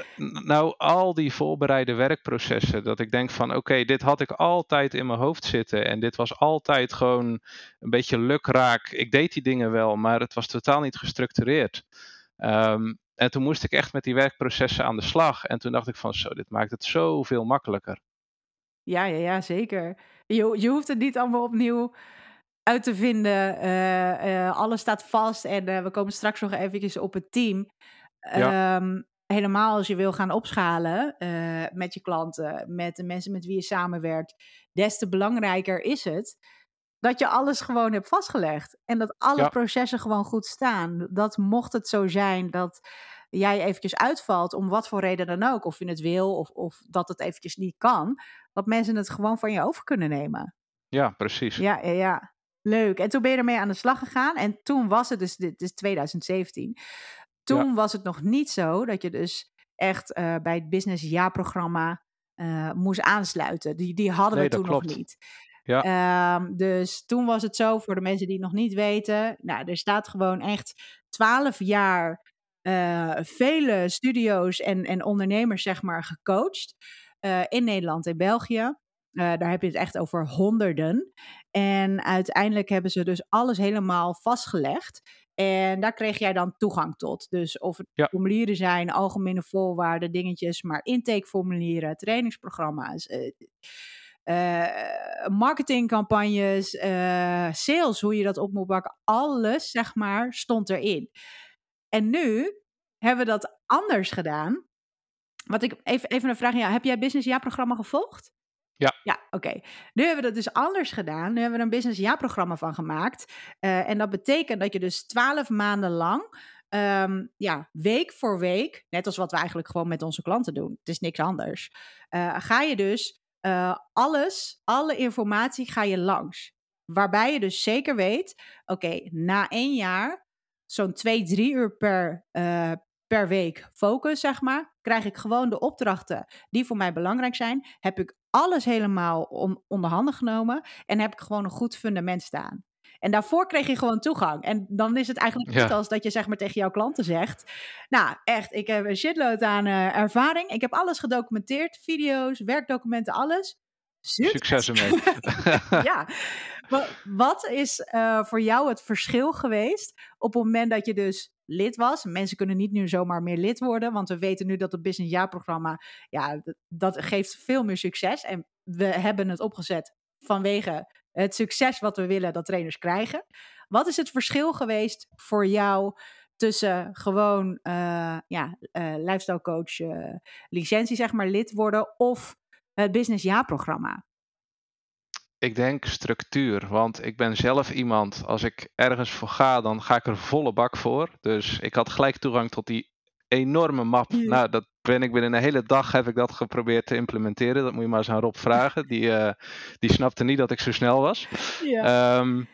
nou al die voorbereide werkprocessen. Dat ik denk van oké, dit had ik altijd in mijn hoofd zitten. En dit was altijd gewoon een beetje lukraak. Ik deed die dingen wel, maar het was totaal niet gestructureerd. Ehm, en toen moest ik echt met die werkprocessen aan de slag. En toen dacht ik van zo, dit maakt het zoveel makkelijker. Ja, ja, ja, zeker. Je, je hoeft het niet allemaal opnieuw uit te vinden. Eh, eh, alles staat vast en eh, we komen straks nog eventjes op het team. Ja. Ehm, helemaal als je wil gaan opschalen met je klanten, met de mensen met wie je samenwerkt, des te belangrijker is het dat je alles gewoon hebt vastgelegd. En dat alle Ja. processen gewoon goed staan. Dat mocht het zo zijn dat jij eventjes uitvalt, om wat voor reden dan ook, of je het wil of, of dat het eventjes niet kan, dat mensen het gewoon van je over kunnen nemen. Ja, precies. Ja, ja, ja. Leuk. En toen ben je ermee aan de slag gegaan. En toen was het dus, dit is 2017. Toen was het nog niet zo dat je dus echt eh, bij het Business jaarprogramma eh, moest aansluiten. Die, die hadden Nee, we toen nog niet. Ja. Ehm, dus toen was het zo, voor de mensen die het nog niet weten. Nou, er staat gewoon echt 12 jaar eh, vele studio's en, en ondernemers, zeg maar, gecoacht. in Nederland en België. Daar heb je het echt over honderden. En uiteindelijk hebben ze dus alles helemaal vastgelegd. En daar kreeg jij dan toegang tot. Dus of het Ja. formulieren zijn, algemene voorwaarden, dingetjes, maar intakeformulieren, trainingsprogramma's, eh, eh, marketingcampagnes, eh, sales, hoe je dat op moet bakken, alles zeg maar stond erin. En nu hebben we dat anders gedaan. Wat ik even, even een vraag jou. Heb jij Business jaarprogramma gevolgd? Ja. Ja, oké. Nu hebben we dat dus anders gedaan. Nu hebben we er een business jaarprogramma van gemaakt. Eh, en dat betekent dat je dus twaalf maanden lang, ehm, ja, week voor week, net als wat we eigenlijk gewoon met onze klanten doen, het is niks anders, eh, ga je dus eh, alles, alle informatie ga je langs. Waarbij je dus zeker weet, oké, na één jaar, zo'n twee, drie uur per, per week focus, zeg maar, krijg ik gewoon de opdrachten die voor mij belangrijk zijn. Heb ik alles helemaal on, onder handen genomen en heb ik gewoon een goed fundament staan. En daarvoor kreeg je gewoon toegang. En dan is het eigenlijk Ja. als dat je zeg maar tegen jouw klanten zegt. Nou, echt, ik heb een shitload aan eh, ervaring. Ik heb alles gedocumenteerd. Video's, werkdocumenten, alles. Succes ermee. ja. Wa- Wat is eh, voor jou het verschil geweest op het moment dat je dus lid was? Mensen kunnen niet nu zomaar meer lid worden, want we weten nu dat het business jaarprogramma, ja, dat, geeft veel meer succes. En we hebben het opgezet vanwege het succes wat we willen dat trainers krijgen. Wat is het verschil geweest voor jou tussen gewoon eh, ja, eh, lifestyle coach licentie, zeg maar, lid worden of het business jaarprogramma? Ik denk structuur, want ik ben zelf iemand, als ik ergens voor ga, dan ga ik er volle bak voor. Dus ik had gelijk toegang tot die enorme map. Ja. Nou, dat ben ik binnen een hele dag heb ik dat geprobeerd te implementeren. Dat moet je maar eens aan Rob vragen. Die, eh, die snapte niet dat ik zo snel was. Ja. Ehm,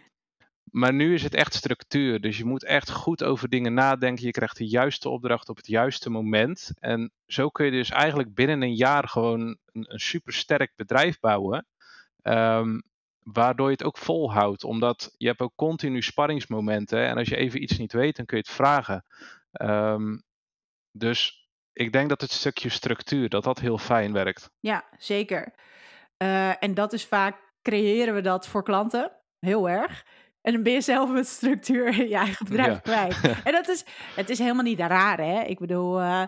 maar nu is het echt structuur. Dus je moet echt goed over dingen nadenken. Je krijgt de juiste opdracht op het juiste moment. En zo kun je dus eigenlijk binnen een jaar gewoon een, een supersterk bedrijf bouwen. Ehm, waardoor je het ook volhoudt. Omdat je hebt ook continu sparringsmomenten. En als je even iets niet weet, dan kun je het vragen. Ehm, dus ik denk dat het stukje structuur, dat dat heel fijn werkt. Ja, zeker. Eh, en dat is vaak, creëren we dat voor klanten, heel erg. En dan ben je zelf met structuur in je eigen bedrijf Ja. kwijt. En dat is, het is helemaal niet raar, hè? Ik bedoel, eh,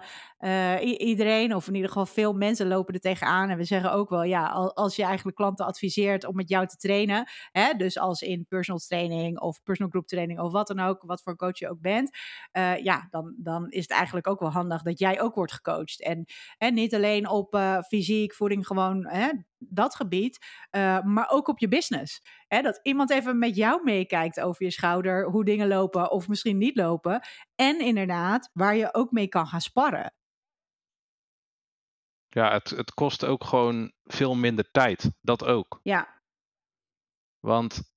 uh, iedereen, of in ieder geval veel mensen lopen er tegenaan. En we zeggen ook wel, ja, als je eigenlijk klanten adviseert om met jou te trainen, hè, dus als in personal training of personal group training of wat dan ook, wat voor coach je ook bent, uh, ja, dan, dan is het eigenlijk ook wel handig dat jij ook wordt gecoacht. En, niet alleen op uh, fysiek, voeding, gewoon hè, dat gebied, maar ook op je business. Hè, dat iemand even met jou meekijkt over je schouder, hoe dingen lopen of misschien niet lopen. En inderdaad, waar je ook mee kan gaan sparren. Ja, het, het kost ook gewoon veel minder tijd. Dat ook. Ja. Want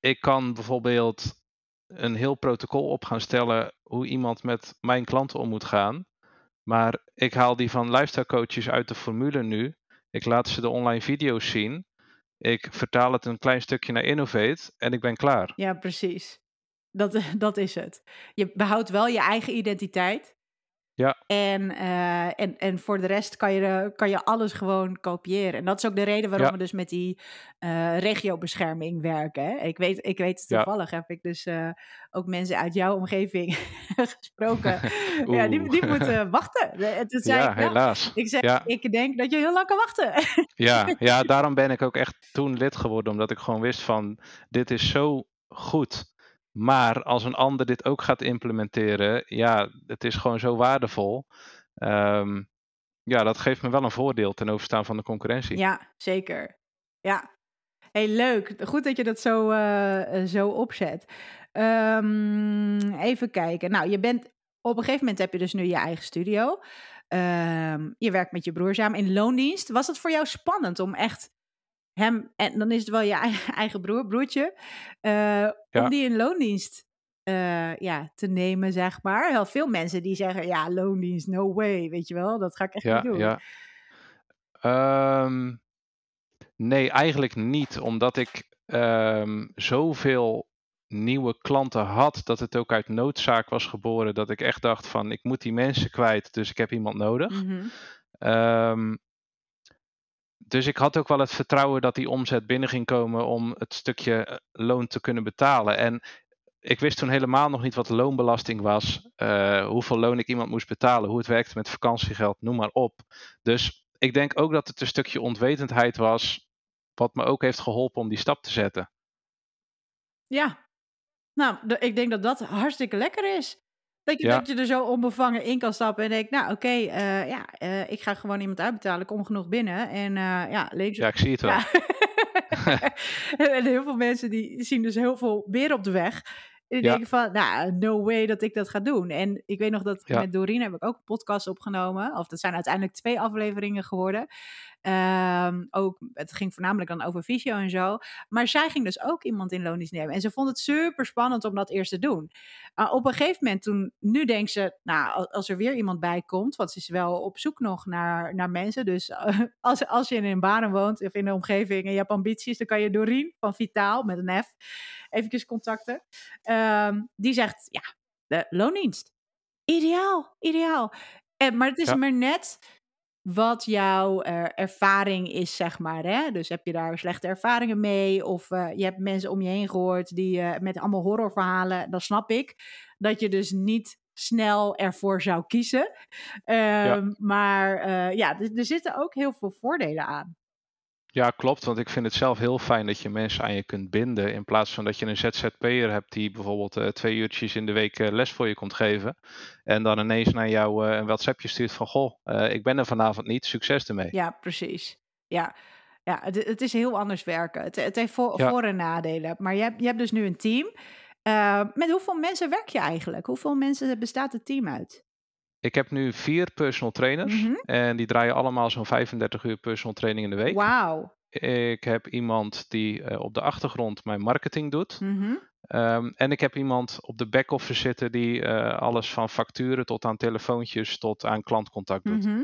ik kan bijvoorbeeld een heel protocol op gaan stellen hoe iemand met mijn klanten om moet gaan. Maar ik haal die van lifestyle coaches uit de formule nu. Ik laat ze de online video's zien. Ik vertaal het een klein stukje naar Innovate en ik ben klaar. Ja, precies. Dat, dat is het. Je behoudt wel je eigen identiteit. Ja. En, uh, en, en voor de rest kan je, kan je alles gewoon kopiëren. En dat is ook de reden waarom we dus met die uh, regiobescherming werken. Hè? Ik, weet, ik weet toevallig heb ik dus uh, ook mensen uit jouw omgeving gesproken. ja, die, die moeten wachten. Toen zei ja, ik, helaas. Ik, zeg, ik denk dat je heel lang kan wachten. ja, ja, daarom ben ik ook echt toen lid geworden. Omdat ik gewoon wist van, dit is zo goed maar als een ander dit ook gaat implementeren, ja, het is gewoon zo waardevol. Um, ja, dat geeft me wel een voordeel ten overstaan van de concurrentie. Ja, zeker. Ja. Hey, leuk. Goed dat je dat zo, uh, zo opzet. Um, even kijken. Nou, je bent op een gegeven moment heb je dus nu je eigen studio. Um, je werkt met je broer samen in loondienst. Was het voor jou spannend om echt hem, en dan is het wel je eigen broer, broertje, uh, om die in loondienst uh, ja, te nemen, zeg maar. Heel veel mensen die zeggen, ja, loondienst, no way, weet je wel, dat ga ik echt ja, niet doen. Ja. Um, nee, eigenlijk niet, omdat ik um, zoveel nieuwe klanten had, dat het ook uit noodzaak was geboren, dat ik echt dacht van, ik moet die mensen kwijt, dus ik heb iemand nodig. Mm -hmm. um, dus ik had ook wel het vertrouwen dat die omzet binnen ging komen om het stukje eh, loon te kunnen betalen. En ik wist toen helemaal nog niet wat loonbelasting was, uh, hoeveel loon ik iemand moest betalen, hoe het werkte met vakantiegeld, noem maar op. Dus ik denk ook dat het een stukje onwetendheid was, wat me ook heeft geholpen om die stap te zetten. Ja, nou, ik denk dat dat hartstikke lekker is. Dat je, dat je er zo onbevangen in kan stappen en denkt, nou oké, okay, uh, ja, uh, ik ga gewoon iemand uitbetalen, ik kom genoeg binnen. En uh, ja, lees... Ja, ik zie het wel. Ja. en heel veel mensen die zien dus heel veel weer op de weg. En die ja. denken van, nou, no way dat ik dat ga doen. En ik weet nog dat met Doreen heb ik ook een podcast opgenomen. Of dat zijn uiteindelijk twee afleveringen geworden. Um, ook, het ging voornamelijk dan over visio en zo. Maar zij ging dus ook iemand in loondienst nemen. En ze vond het super spannend om dat eerst te doen. Uh, op een gegeven moment toen, nu denkt ze, nou, als er weer iemand bij komt, want ze is wel op zoek nog naar, naar mensen. Dus uh, als, als je in een baan woont of in de omgeving en je hebt ambities, dan kan je Doreen van Vitaal met een F even contacten. Um, die zegt, ja, de loondienst. Ideaal, ideaal. En, maar het is ja. maar net wat jouw uh, ervaring is, zeg maar. Hè? Dus heb je daar slechte ervaringen mee? Of uh, je hebt mensen om je heen gehoord die uh, met allemaal horrorverhalen. Dan snap ik dat je dus niet snel ervoor zou kiezen. Um, ja. Maar ja, er, er zitten ook heel veel voordelen aan. Ja, klopt. Want ik vind het zelf heel fijn dat je mensen aan je kunt binden. In plaats van dat je een ZZP'er hebt die bijvoorbeeld uh, twee uurtjes in de week uh, les voor je komt geven. En dan ineens naar jou uh, een WhatsAppje stuurt van goh, ik ben er vanavond niet, succes ermee. Ja, precies. Ja, ja het, het is heel anders werken. Het, het heeft voor, ja. voor- en nadelen. Maar je hebt, je hebt dus nu een team. met hoeveel mensen werk je eigenlijk? Hoeveel mensen bestaat het team uit? Ik heb nu vier personal trainers Mhm. en die draaien allemaal zo'n 35 uur personal training in de week. Wauw. Ik heb iemand die eh, op de achtergrond mijn marketing doet. Mhm. Ehm, en ik heb iemand op de back-office zitten die eh, alles van facturen tot aan telefoontjes tot aan klantcontact doet. Mhm.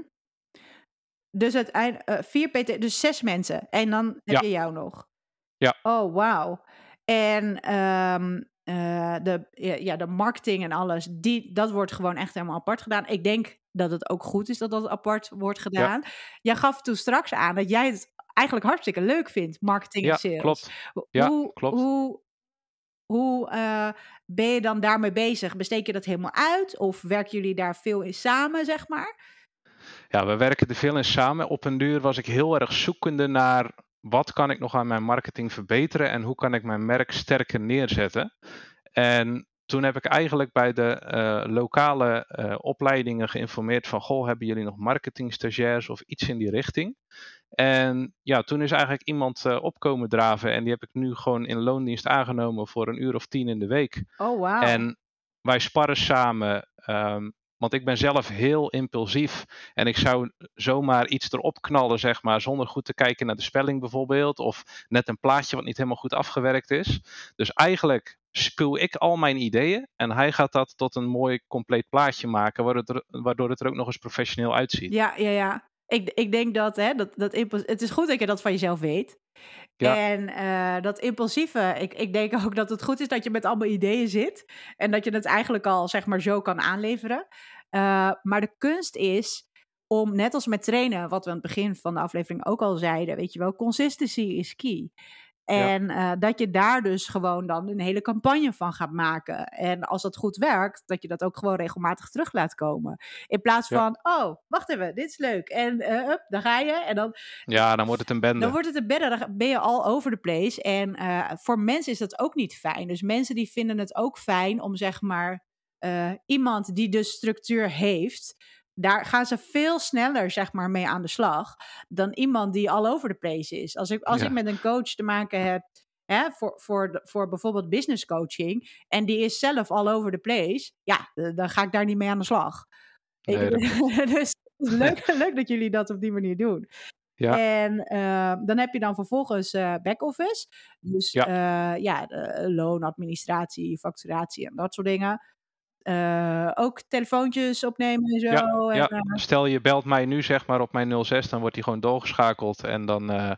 Dus uiteindelijk eh, vier PT, dus zes mensen. En dan heb Ja. je jou nog. Ja. Oh, wauw. En ehm, eh, de, ja, ja, de marketing en alles, die, dat wordt gewoon echt helemaal apart gedaan. Ik denk dat het ook goed is dat dat apart wordt gedaan. Jij gaf toen straks aan dat jij het eigenlijk hartstikke leuk vindt, marketing en Ja, sales. klopt. Ho- Ja, hoe, klopt. Hoe, hoe eh, ben je dan daarmee bezig? Besteek je dat helemaal uit? Of werken jullie daar veel in samen, zeg maar? Ja, we werken er veel in samen. Op een duur was ik heel erg zoekende naar wat kan ik nog aan mijn marketing verbeteren en hoe kan ik mijn merk sterker neerzetten. En toen heb ik eigenlijk bij de uh, lokale uh, opleidingen geïnformeerd van, goh, hebben jullie nog marketing stagiairs of iets in die richting? En ja, toen is eigenlijk iemand uh, opkomen draven en die heb ik nu gewoon in loondienst aangenomen voor een uur of tien in de week. Oh, wow. En wij sparren samen. Um, want ik ben zelf heel impulsief. En ik zou zomaar iets erop knallen, zeg maar, zonder goed te kijken naar de spelling bijvoorbeeld. Of net een plaatje wat niet helemaal goed afgewerkt is. Dus eigenlijk spuw ik al mijn ideeën. En hij gaat dat tot een mooi compleet plaatje maken. Waardoor het er, waardoor het er ook nog eens professioneel uitziet. Ja, ja, ja. Ik, ik denk dat, hè, dat, dat het is goed dat je dat van jezelf weet. Ja. En uh, dat impulsieve, ik, ik denk ook dat het goed is dat je met allemaal ideeën zit. En dat je het eigenlijk al, zeg maar, zo kan aanleveren. Uh, maar de kunst is om, net als met trainen, wat we aan het begin van de aflevering ook al zeiden, weet je wel, consistency is key. En ja. uh, dat je daar dus gewoon dan een hele campagne van gaat maken. En als dat goed werkt, dat je dat ook gewoon regelmatig terug laat komen. In plaats van, ja. oh, wacht even, dit is leuk. En uh, up, daar ga je. En dan, ja, dan wordt het een bende. Dan wordt het een bende, dan ben je al over the place. En uh, voor mensen is dat ook niet fijn. Dus mensen die vinden het ook fijn om zeg maar iemand die de structuur heeft daar gaan ze veel sneller zeg maar, mee aan de slag dan iemand die al over de place is. Als ik, als ja. ik met een coach te maken heb hè, voor, voor, voor bijvoorbeeld business coaching en die is zelf al over de place, ja, dan ga ik daar niet mee aan de slag. Nee, dus leuk, leuk dat jullie dat op die manier doen. Ja. En uh, dan heb je dan vervolgens uh, back-office. Dus ja, uh, ja loonadministratie, facturatie en dat soort dingen. Uh, ook telefoontjes opnemen en zo. Ja, en, ja. Uh, Stel je belt mij nu zeg maar op mijn 06, dan wordt die gewoon doorgeschakeld en dan uh,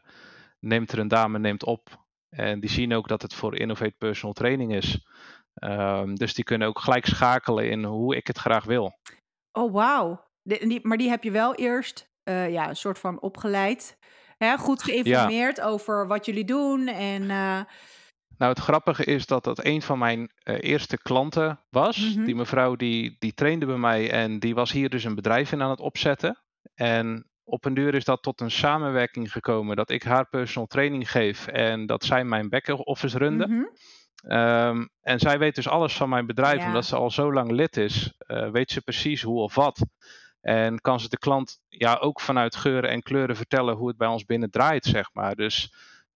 neemt er een dame neemt op. En die zien ook dat het voor Innovate Personal Training is. Um, dus die kunnen ook gelijk schakelen in hoe ik het graag wil. Oh, wauw. Maar die heb je wel eerst ja, een soort van opgeleid. Hè? Goed geïnformeerd ja. over wat jullie doen en... Nou, het grappige is dat dat een van mijn uh, eerste klanten was. Mhm. Die mevrouw die, die trainde bij mij en die was hier dus een bedrijf in aan het opzetten. En op een duur is dat tot een samenwerking gekomen dat ik haar personal training geef en dat zij mijn back-office runde. Mhm. Um, en zij weet dus alles van mijn bedrijf, Ja. omdat ze al zo lang lid is, uh, weet ze precies hoe of wat. En kan ze de klant ja, ook vanuit geuren en kleuren vertellen hoe het bij ons binnen draait, zeg maar. Dus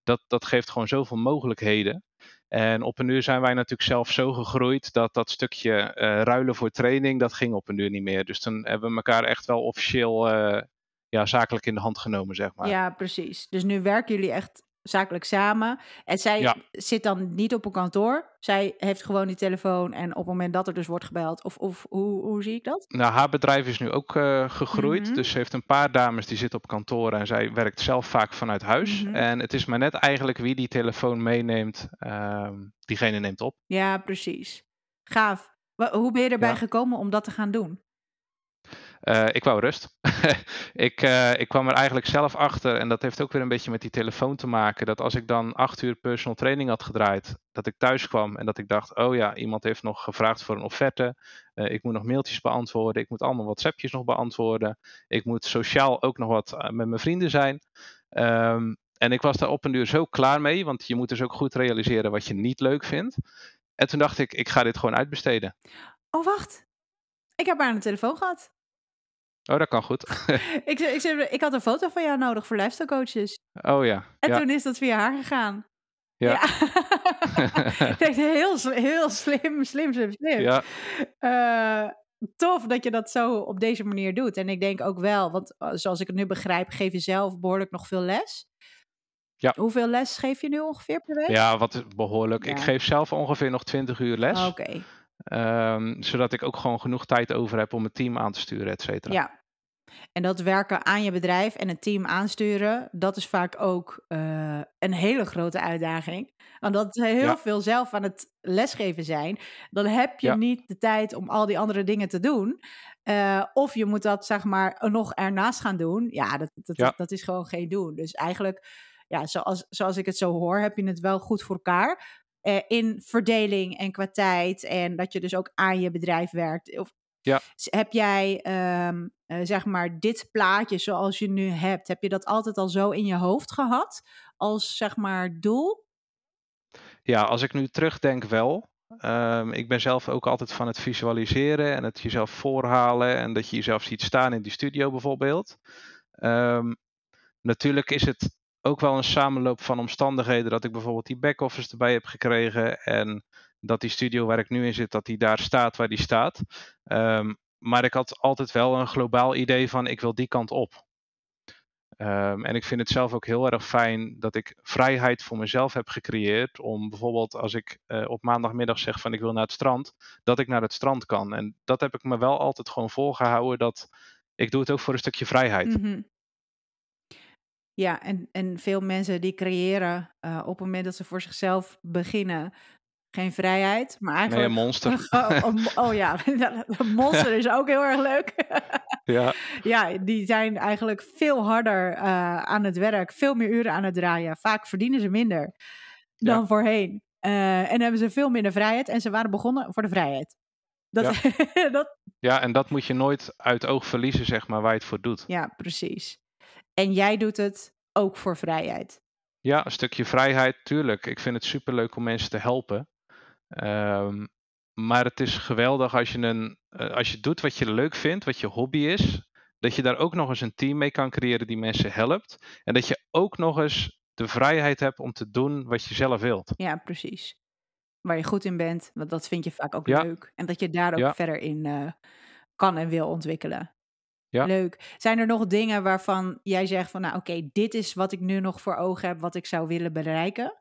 dat, dat geeft gewoon zoveel mogelijkheden. En op een uur zijn wij natuurlijk zelf zo gegroeid dat dat stukje uh, ruilen voor training, dat ging op een uur niet meer. Dus toen hebben we elkaar echt wel officieel uh, ja, zakelijk in de hand genomen, zeg maar. Ja, precies. Dus nu werken jullie echt zakelijk samen. En zij Ja. zit dan niet op een kantoor. Zij heeft gewoon die telefoon en op het moment dat er dus wordt gebeld. Of, of hoe, hoe zie ik dat? Nou, haar bedrijf is nu ook uh, gegroeid. Mhm. Dus ze heeft een paar dames die zitten op kantoor en zij werkt zelf vaak vanuit huis. Mhm. En het is maar net eigenlijk wie die telefoon meeneemt, uh, diegene neemt op. Ja, precies. Gaaf. Hoe ben je erbij Ja. gekomen om dat te gaan doen? Uh, ik wou rust. ik, uh, ik kwam er eigenlijk zelf achter, en dat heeft ook weer een beetje met die telefoon te maken, dat als ik dan acht uur personal training had gedraaid, dat ik thuis kwam en dat ik dacht, oh ja, iemand heeft nog gevraagd voor een offerte, uh, ik moet nog mailtjes beantwoorden, ik moet allemaal WhatsAppjes nog beantwoorden, ik moet sociaal ook nog wat met mijn vrienden zijn. Um, en ik was daar op een uur zo klaar mee, want je moet dus ook goed realiseren wat je niet leuk vindt. En toen dacht ik, ik ga dit gewoon uitbesteden. Oh, wacht. Ik heb haar aan de telefoon gehad. Oh, dat kan goed. ik, ik, ik, ik had een foto van jou nodig voor lifestyle coaches. Oh ja. En ja. toen is dat via haar gegaan. Ja. ja. ik dacht, heel, heel slim, slim, slim, slim. Ja. Uh, tof dat je dat zo op deze manier doet. En ik denk ook wel, want uh, zoals ik het nu begrijp, geef je zelf behoorlijk nog veel les. Ja. Hoeveel les geef je nu ongeveer per week? Ja, wat behoorlijk. Ja. Ik geef zelf ongeveer nog 20 uur les. Oké. Okay. Um, zodat ik ook gewoon genoeg tijd over heb om het team aan te sturen, et cetera. Ja. En dat werken aan je bedrijf en het team aansturen, dat is vaak ook uh, een hele grote uitdaging. Want dat ze heel ja. veel zelf aan het lesgeven zijn, dan heb je ja. niet de tijd om al die andere dingen te doen. Uh, of je moet dat zeg maar nog ernaast gaan doen. Ja, dat, dat, ja. dat is gewoon geen doen. Dus eigenlijk, ja, zoals, zoals ik het zo hoor, heb je het wel goed voor elkaar. eh, in verdeling en qua tijd. En dat je dus ook aan je bedrijf werkt. Of Ja. s- heb jij, ehm, eh, zeg maar, dit plaatje zoals je nu hebt, heb je dat altijd al zo in je hoofd gehad? Als, zeg maar, doel? Ja, als ik nu terugdenk wel. Ehm, ik ben zelf ook altijd van het visualiseren en het jezelf voorhalen en dat je jezelf ziet staan in die studio bijvoorbeeld. Ehm, natuurlijk is het ook wel een samenloop van omstandigheden dat ik bijvoorbeeld die back-office erbij heb gekregen en dat die studio waar ik nu in zit, dat die daar staat waar die staat. Ehm, maar ik had altijd wel een globaal idee van ik wil die kant op. Ehm, en ik vind het zelf ook heel erg fijn dat ik vrijheid voor mezelf heb gecreëerd. Om bijvoorbeeld als ik eh, op maandagmiddag zeg van ik wil naar het strand, dat ik naar het strand kan. En dat heb ik me wel altijd gewoon volgehouden. Dat ik doe het ook voor een stukje vrijheid. Mhm. Ja, en, en veel mensen die creëren eh, op het moment dat ze voor zichzelf beginnen geen vrijheid, maar Nee, een eigenlijk monster. Oh, oh ja, een monster is ook heel erg leuk. ja, ja, die zijn eigenlijk veel harder eh, aan het werk, veel meer uren aan het draaien. Vaak verdienen ze minder dan Ja. voorheen. Eh, en hebben ze veel minder vrijheid. En ze waren begonnen voor de vrijheid. Dat, dat, ja, en dat moet je nooit uit oog verliezen, zeg maar, waar je het voor doet. ja, precies. En jij doet het ook voor vrijheid. Ja, een stukje vrijheid, tuurlijk. Ik vind het superleuk om mensen te helpen. Ehm, maar het is geweldig als je, een, eh, als je doet wat je leuk vindt, wat je hobby is, dat je daar ook nog eens een team mee kan creëren die mensen helpt. En dat je ook nog eens de vrijheid hebt om te doen wat je zelf wilt. Ja, precies. Waar je goed in bent, want dat vind je vaak ook Ja. leuk. En dat je daar ook Ja. verder in eh, kan en wil ontwikkelen. Ja. Leuk. Zijn er nog dingen waarvan jij zegt van, nou oké, dit is wat ik nu nog voor ogen heb, wat ik zou willen bereiken?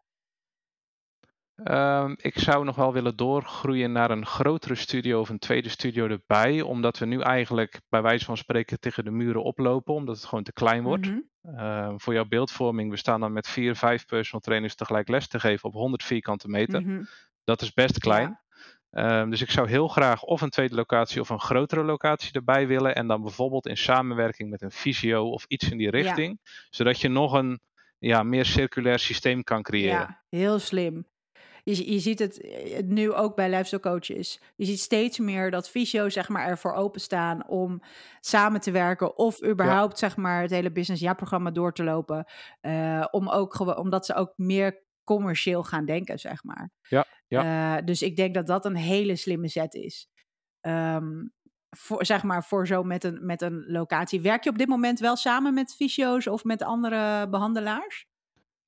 Ehm, ik zou nog wel willen doorgroeien naar een grotere studio of een tweede studio erbij, omdat we nu eigenlijk bij wijze van spreken tegen de muren oplopen, omdat het gewoon te klein wordt. Mhm. Ehm, voor jouw beeldvorming, we staan dan met vier, vijf personal trainers tegelijk les te geven op 100 vierkante meter. Mhm. Dat is best klein. Ja. Ehm, dus ik zou heel graag of een tweede locatie of een grotere locatie erbij willen. En dan bijvoorbeeld in samenwerking met een visio of iets in die richting. Zodat je nog een ja, meer circulair systeem kan creëren. Ja, heel slim. Je, je ziet het eh, nu ook bij lifestyle coaches. Je ziet steeds meer dat fysio's zeg maar, ervoor openstaan om samen te werken. Of überhaupt zeg maar, het hele business jaarprogramma door te lopen. Eh, om ook, omdat ze ook meer commercieel gaan denken, zeg maar. Ja, Eh, dus ik denk dat dat een hele slimme zet is. Ehm, voor, zeg maar voor zo met een, met een locatie. Werk je op dit moment wel samen met fysio's of met andere behandelaars?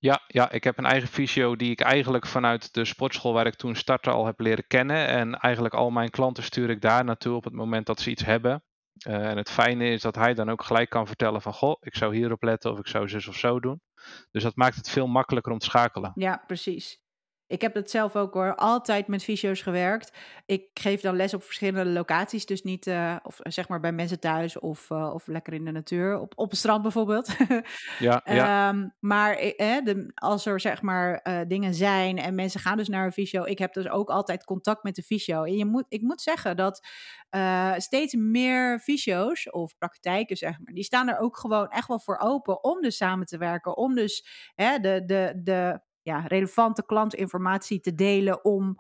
Ja, ja, ik heb een eigen visio die ik eigenlijk vanuit de sportschool waar ik toen startte al heb leren kennen. En eigenlijk al mijn klanten stuur ik daar naartoe op het moment dat ze iets hebben. Eh, en het fijne is dat hij dan ook gelijk kan vertellen van goh, ik zou hierop letten of ik zou zus of zo doen. Dus dat maakt het veel makkelijker om te schakelen. Ja, precies. Ik heb dat zelf ook hoor. Altijd met fysio's gewerkt. Ik geef dan les op verschillende locaties. Dus niet, eh, of zeg maar bij mensen thuis of, eh, of lekker in de natuur. Op, op het strand bijvoorbeeld. Ja, ja, Ehm, maar eh, eh, de, als er zeg maar eh, dingen zijn en mensen gaan dus naar een fysio. Ik heb dus ook altijd contact met de fysio. En je moet, ik moet zeggen dat eh, steeds meer fysio's of praktijken zeg maar. Die staan er ook gewoon echt wel voor open om dus samen te werken. Om dus de, de, de ja, relevante klantinformatie te delen om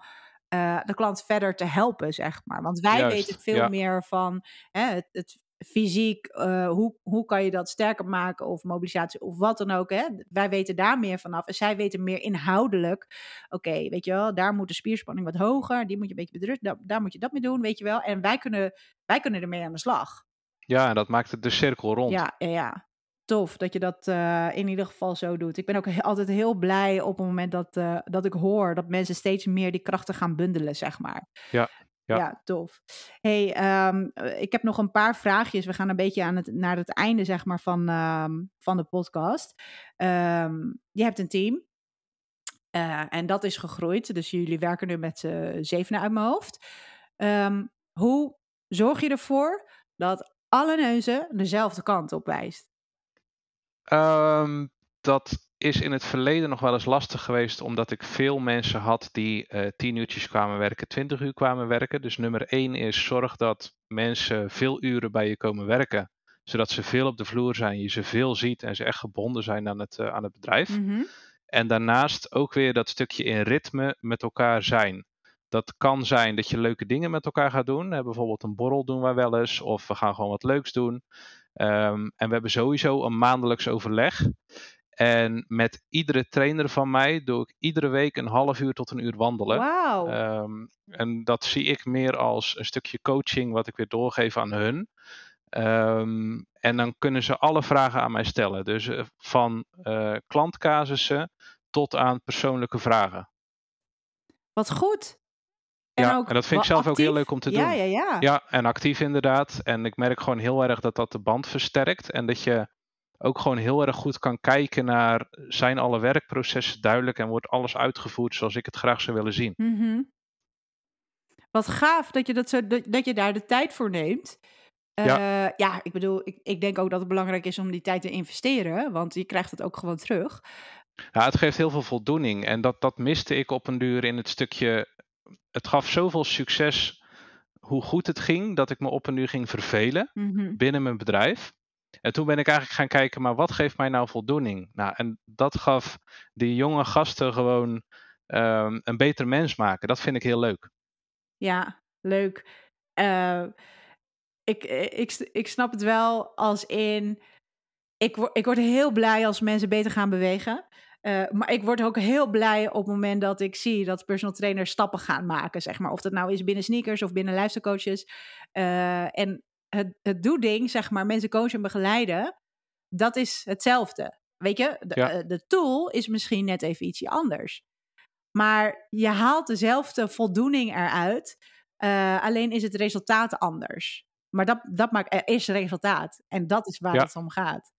eh, de klant verder te helpen, zeg maar. Want wij Juist, weten veel ja. meer van hè, het, het fysiek, eh, hoe, hoe kan je dat sterker maken of mobilisatie of wat dan ook. Hè? Wij weten daar meer vanaf en zij weten meer inhoudelijk. Oké, weet je wel, daar moet de spierspanning wat hoger, die moet je een beetje bedrukken, daar, daar moet je dat mee doen, weet je wel. En wij kunnen, wij kunnen ermee aan de slag. ja, en dat maakt het de cirkel rond. Ja, ja, ja. Tof dat je dat eh, in ieder geval zo doet. Ik ben ook he- altijd heel blij op het moment dat, eh, dat ik hoor dat mensen steeds meer die krachten gaan bundelen, zeg maar. Ja, ja. ja tof. hey, ehm, eh, ik heb nog een paar vraagjes. We gaan een beetje aan het, naar het einde, zeg maar, van, ehm, van de podcast. Ehm, je hebt een team. En dat is gegroeid. Dus jullie werken nu met z'n zevenen uit mijn hoofd. Hoe zorg je ervoor dat alle neuzen dezelfde kant op wijst? Ehm, dat is in het verleden nog wel eens lastig geweest, omdat ik veel mensen had die eh 10 uurtjes kwamen werken, 20 uur kwamen werken. Dus nummer 1 is zorg dat mensen veel uren bij je komen werken, zodat ze veel op de vloer zijn, je ze veel ziet en ze echt gebonden zijn aan het, eh, aan het bedrijf. Mhm. En daarnaast ook weer dat stukje in ritme met elkaar zijn. Dat kan zijn dat je leuke dingen met elkaar gaat doen. bijvoorbeeld een borrel doen wij wel eens. Of we gaan gewoon wat leuks doen. Ehm, en we hebben sowieso een maandelijks overleg. En met iedere trainer van mij doe ik iedere week een half uur tot een uur wandelen. Wauw. Ehm, en dat zie ik meer als een stukje coaching wat ik weer doorgeef aan hun. Ehm, en dan kunnen ze alle vragen aan mij stellen. Dus uh, van uh, klantcasussen tot aan persoonlijke vragen. Wat goed. En ja, en dat vind ik zelf ook heel leuk om te doen. Ja, ja, ja. Ja, en actief inderdaad. En ik merk gewoon heel erg dat dat de band versterkt. En dat je ook gewoon heel erg goed kan kijken naar zijn alle werkprocessen duidelijk en wordt alles uitgevoerd zoals ik het graag zou willen zien. Mm Wat gaaf dat je, dat, zo, dat, je daar de tijd voor neemt. ja. Eh, ja, ik bedoel, ik, ik denk ook dat het belangrijk is om die tijd te investeren, want je krijgt het ook gewoon terug. Ja, het geeft heel veel voldoening en dat, dat miste ik op een duur in het stukje. Het gaf zoveel succes hoe goed het ging, dat ik me op een duur ging vervelen mhm. binnen mijn bedrijf. En toen ben ik eigenlijk gaan kijken, maar wat geeft mij nou voldoening? Nou, en dat gaf die jonge gasten gewoon um, een beter mens maken. Dat vind ik heel leuk. Ja, leuk. Uh, ik, ik, ik snap het wel als in. Ik, word, ik word heel blij als mensen beter gaan bewegen. Uh, maar ik word ook heel blij op het moment dat ik zie dat personal trainers stappen gaan maken, zeg maar. Of dat nou is binnen sneakers of binnen luistercoaches. Uh, en het, het doe-ding, zeg maar, mensen coachen en begeleiden, dat is hetzelfde. Weet je, de, eh, de tool is misschien net even ietsje anders. Maar je haalt dezelfde voldoening eruit, uh, alleen is het resultaat anders. Maar dat, dat maakt, er is resultaat. En dat is waar het om gaat.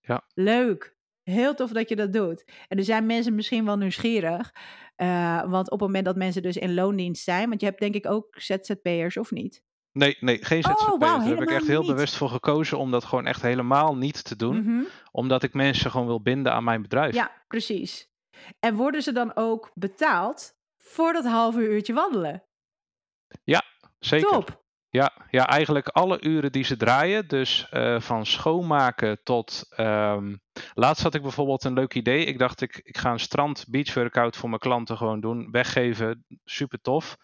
Ja. Leuk. Heel tof dat je dat doet. En er zijn mensen misschien wel nieuwsgierig. Uh, want op het moment dat mensen dus in loondienst zijn, want je hebt denk ik ook ZZP'ers of niet? Nee, nee, geen ZZP. Oh, Daar heb ik echt heel bewust voor gekozen om dat gewoon echt helemaal niet te doen. Mhm. Omdat ik mensen gewoon wil binden aan mijn bedrijf. Ja, precies. En worden ze dan ook betaald voor dat halve uurtje wandelen? Ja, zeker. Top. Ja, ja, eigenlijk alle uren die ze draaien. Dus uh, van schoonmaken tot. Um, laatst had ik bijvoorbeeld een leuk idee. Ik dacht, ik, ik ga een strand beach workout voor mijn klanten gewoon doen. Weggeven. Super tof.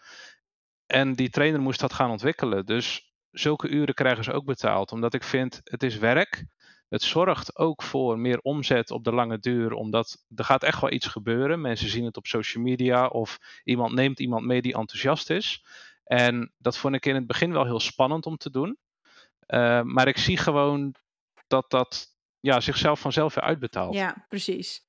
En die trainer moest dat gaan ontwikkelen. Dus zulke uren krijgen ze ook betaald. Omdat ik vind, het is werk. Het zorgt ook voor meer omzet op de lange duur. Omdat er gaat echt wel iets gebeuren. Mensen zien het op social media. Of iemand neemt iemand mee die enthousiast is. En dat vond ik in het begin wel heel spannend om te doen. Uh, maar ik zie gewoon dat dat ja, zichzelf vanzelf weer uitbetaalt. Ja, precies.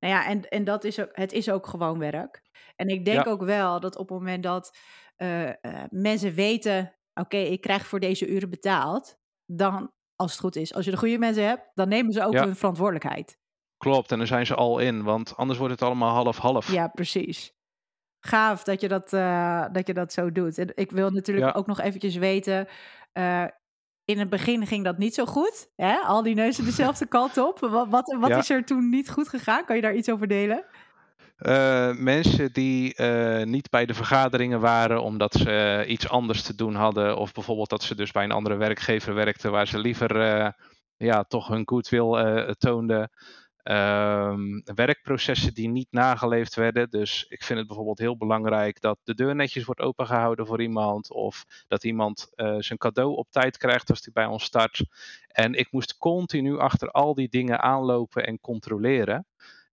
Nou ja, en, en dat is ook, het is ook gewoon werk. En ik denk ook wel dat op het moment dat uh, uh, mensen weten, oké, ik krijg voor deze uren betaald, dan, als het goed is, als je de goede mensen hebt, dan nemen ze ook hun verantwoordelijkheid. Klopt, en dan zijn ze al in, want anders wordt het allemaal half-half. Ja, precies. Gaaf dat je dat, uh, dat je dat zo doet. En ik wil natuurlijk ook nog eventjes weten, in het begin ging dat niet zo goed. Hè? Al die neuzen dezelfde kant op. Wat, wat, wat is er toen niet goed gegaan? Kan je daar iets over delen? Uh, mensen die uh, niet bij de vergaderingen waren omdat ze iets anders te doen hadden. Of bijvoorbeeld dat ze dus bij een andere werkgever werkten waar ze liever ja, toch hun goodwill toonden. Um, werkprocessen die niet nageleefd werden. Dus ik vind het bijvoorbeeld heel belangrijk dat de deur netjes wordt opengehouden voor iemand. Of dat iemand uh, zijn cadeau op tijd krijgt als hij bij ons start. En ik moest continu achter al die dingen aanlopen en controleren.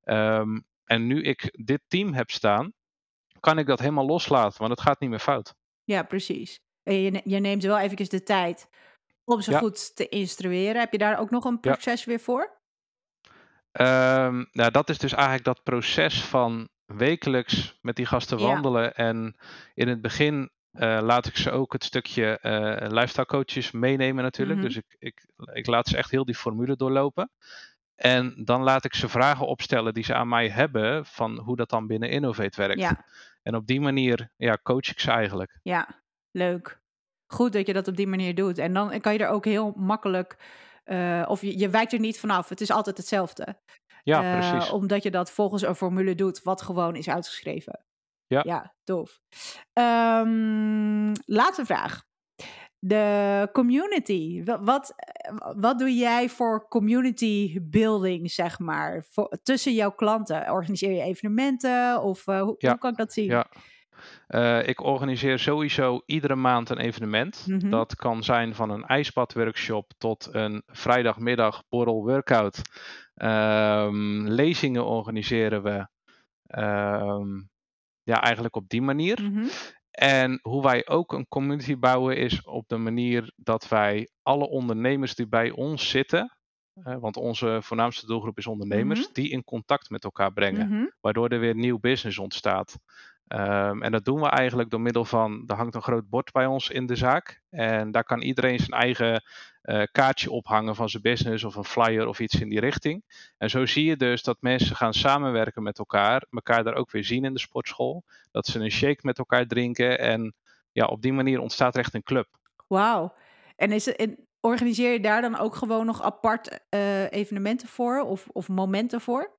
Um, en nu ik dit team heb staan, kan ik dat helemaal loslaten, want het gaat niet meer fout. Ja, precies. En je, je neemt wel eventjes de tijd om ze goed te instrueren. Heb je daar ook nog een proces weer voor? Um, nou, dat is dus eigenlijk dat proces van wekelijks met die gasten wandelen. En in het begin uh, laat ik ze ook het stukje uh, lifestyle coaches meenemen natuurlijk. Mhm. Dus ik, ik, ik laat ze echt heel die formule doorlopen. En dan laat ik ze vragen opstellen die ze aan mij hebben van hoe dat dan binnen Innovate werkt. Ja. En op die manier ja, coach ik ze eigenlijk. Ja, leuk. Goed dat je dat op die manier doet. En dan kan je er ook heel makkelijk, uh, of je, je wijkt er niet vanaf. Het is altijd hetzelfde. Ja, uh, precies. Omdat je dat volgens een formule doet wat gewoon is uitgeschreven. Ja, ja tof. Um, laatste vraag. de community. Wat, wat doe jij voor community building, zeg maar, voor, tussen jouw klanten? Organiseer je evenementen of hoe, hoe, kan ik dat zien? Ja. Uh, ik organiseer sowieso iedere maand een evenement. Mhm. Dat kan zijn van een ijsbadworkshop tot een vrijdagmiddag borrel workout. Um, lezingen organiseren we. Um, ja, eigenlijk op die manier. Mm -hmm. En hoe wij ook een community bouwen is op de manier dat wij alle ondernemers die bij ons zitten, uh, want onze voornaamste doelgroep is ondernemers, mm -hmm. die in contact met elkaar brengen. Mm -hmm. Waardoor er weer nieuw business ontstaat. Um, en dat doen we eigenlijk door middel van, er hangt een groot bord bij ons in de zaak. En daar kan iedereen zijn eigen uh, kaartje ophangen van zijn business of een flyer of iets in die richting. En zo zie je dus dat mensen gaan samenwerken met elkaar, elkaar daar ook weer zien in de sportschool. Dat ze een shake met elkaar drinken en ja, op die manier ontstaat er echt een club. Wauw. En organiseer je daar dan ook gewoon nog apart uh, evenementen voor of, of momenten voor?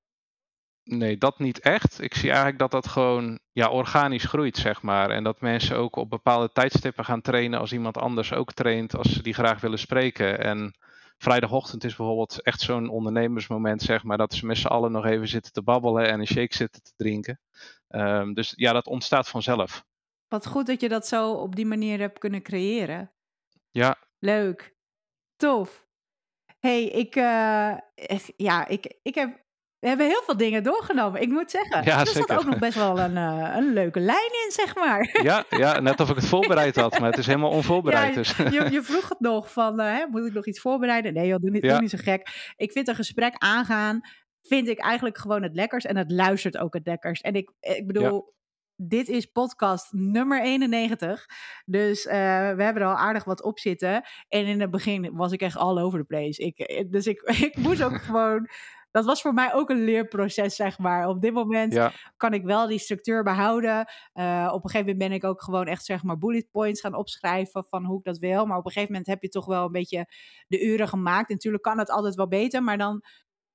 Nee, dat niet echt. Ik zie eigenlijk dat dat gewoon ja, organisch groeit, zeg maar. En dat mensen ook op bepaalde tijdstippen gaan trainen als iemand anders ook traint, als ze die graag willen spreken. En vrijdagochtend is bijvoorbeeld echt zo'n ondernemersmoment, zeg maar, dat ze met z'n allen nog even zitten te babbelen en een shake zitten te drinken. Um, dus ja, dat ontstaat vanzelf. Wat goed dat je dat zo op die manier hebt kunnen creëren. Ja. Leuk. Tof. hey, ik, uh, ja, ik, ik heb we hebben heel veel dingen doorgenomen, ik moet zeggen. Ja, er zeker. zat ook nog best wel een, uh, een leuke lijn in, zeg maar. Ja, ja, net of ik het voorbereid had, maar het is helemaal onvoorbereid. Ja, dus. je, je, vroeg het nog van, uh, moet ik nog iets voorbereiden? Nee joh, doe niet, ja. doe niet zo gek. Ik vind een gesprek aangaan, vind ik eigenlijk gewoon het lekkers. En het luistert ook het lekkers. En ik, ik bedoel... Ja dit is podcast nummer 91. Dus uh, we hebben er al aardig wat op zitten. En in het begin was ik echt all over the place. Ik, dus ik, ik moest ook gewoon dat was voor mij ook een leerproces, zeg maar. Op dit moment ja. kan ik wel die structuur behouden. Uh, op een gegeven moment ben ik ook gewoon echt, zeg maar, bullet points gaan opschrijven van hoe ik dat wil. Maar op een gegeven moment heb je toch wel een beetje de uren gemaakt. En natuurlijk kan het altijd wel beter, maar dan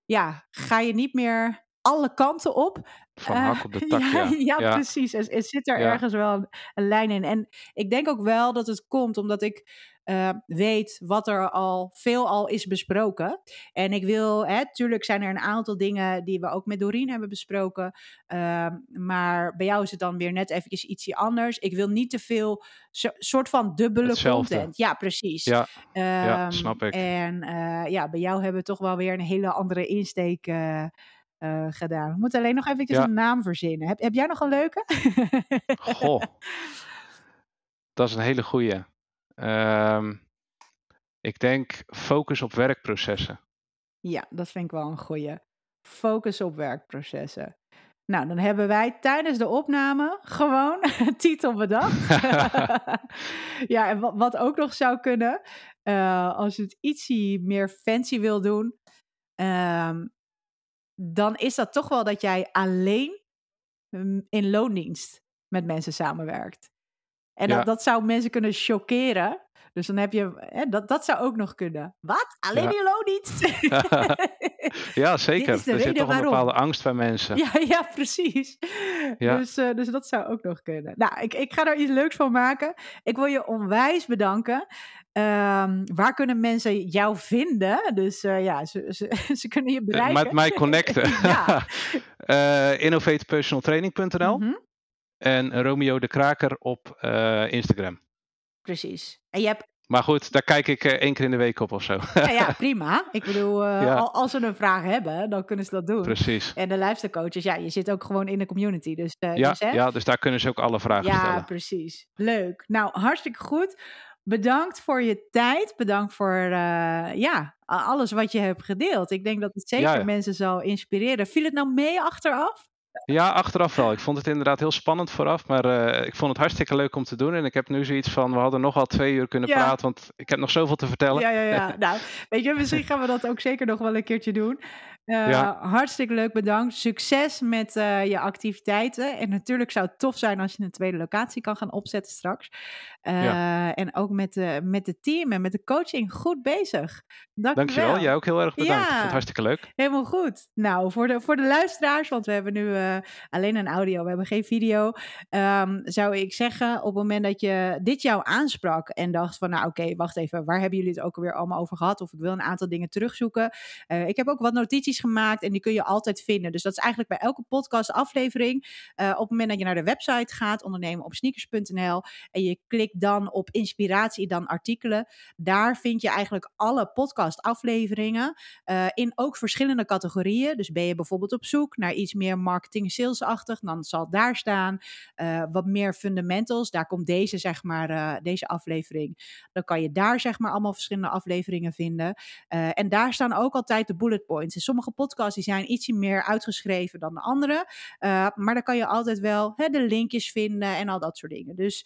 ja, ga je niet meer alle kanten op. Van hak op de tak, uh, ja, ja, ja, precies. Er, er zit er ergens wel een, een, lijn in. En ik denk ook wel dat het komt omdat ik uh, weet wat er al veel al is besproken. En ik wil, hè, tuurlijk zijn er een aantal dingen die we ook met Doreen hebben besproken. Uh, maar bij jou is het dan weer net eventjes ietsje anders. Ik wil niet te veel so, soort van dubbele Hetzelfde. content. Ja, precies. Ja, um, ja snap ik. En uh, ja, bij jou hebben we toch wel weer een hele andere insteek. Uh, uh, gedaan. We moeten alleen nog eventjes ja. een naam verzinnen. Heb, heb jij nog een leuke? Goh, dat is een hele goeie. Um, ik denk focus op werkprocessen. Ja, dat vind ik wel een goeie. Focus op werkprocessen. Nou, dan hebben wij tijdens de opname gewoon een titel bedacht. ja, en wat, wat, ook nog zou kunnen, uh, als je het ietsie meer fancy wil doen, um, dan is dat toch wel dat jij alleen in loondienst met mensen samenwerkt. En ja. dat, dat zou mensen kunnen choqueren. Dus dan heb je, hè, dat, dat zou ook nog kunnen. Wat? Alleen ja. in loondienst? ja, zeker. Er zit toch een bepaalde angst bij mensen. Ja, ja precies. Ja. Dus, uh, dus dat zou ook nog kunnen. Nou, ik, ik ga er iets leuks van maken. Ik wil je onwijs bedanken. Um, waar kunnen mensen jou vinden? Dus uh, ja, ze, ze, ze, kunnen je bereiken. Met mij connecten. ja. uh, innovatepersonaltraining.nl mm -hmm. en Romeo de Kraker op uh, Instagram. Precies. En je hebt maar goed, daar kijk ik één keer in de week op of zo. ja, ja, prima. Ik bedoel, ja. als ze een vraag hebben, dan kunnen ze dat doen. Precies. En de luistercoaches, ja, je zit ook gewoon in de community. Dus, ja, dus, hè? ja, dus daar kunnen ze ook alle vragen stellen. Ja, precies. Leuk. Nou, hartstikke goed. Bedankt voor je tijd. Bedankt voor ja, alles wat je hebt gedeeld. Ik denk dat het zeker ja, mensen zal inspireren. Viel het nou mee achteraf? Ja, achteraf wel. Ik vond het inderdaad heel spannend vooraf, maar uh, ik vond het hartstikke leuk om te doen. En ik heb nu zoiets van, we hadden nog wel twee uur kunnen ja. praten, want ik heb nog zoveel te vertellen. Ja, ja, ja. nou, weet je, misschien gaan we dat ook zeker nog wel een keertje doen. Ja. Hartstikke leuk, bedankt. Succes met je activiteiten. En natuurlijk zou het tof zijn als je een tweede locatie kan gaan opzetten straks. Ja. En ook met, de, met het team en met de coaching. Goed bezig. Dank Dankjewel. Jij ook heel erg bedankt. Ja. hartstikke leuk. Helemaal goed. Nou, voor de, voor de luisteraars, want we hebben nu alleen een audio, we hebben geen video. Um, zou ik zeggen, op het moment dat je dit jou aansprak en dacht van, nou oké, wacht even, waar hebben jullie het ook alweer allemaal over gehad? Of ik wil een aantal dingen terugzoeken. Ik heb ook wat notities gemaakt en die kun je altijd vinden. Dus dat is eigenlijk bij elke podcast aflevering. Uh, op het moment dat je naar de website gaat, ondernemen op sneakers.nl en je klikt dan op inspiratie, dan artikelen. Daar vind je eigenlijk alle podcast afleveringen uh, in ook verschillende categorieën. Dus ben je bijvoorbeeld op zoek naar iets meer marketing salesachtig, dan zal daar staan. Uh, wat meer fundamentals, daar komt deze, zeg maar, deze aflevering. Dan kan je daar, zeg maar, allemaal verschillende afleveringen vinden. En daar staan ook altijd de bullet points. En sommige podcasts die zijn ietsje meer uitgeschreven dan de andere. maar dan kan je altijd wel hè, de linkjes vinden en al dat soort dingen. Dus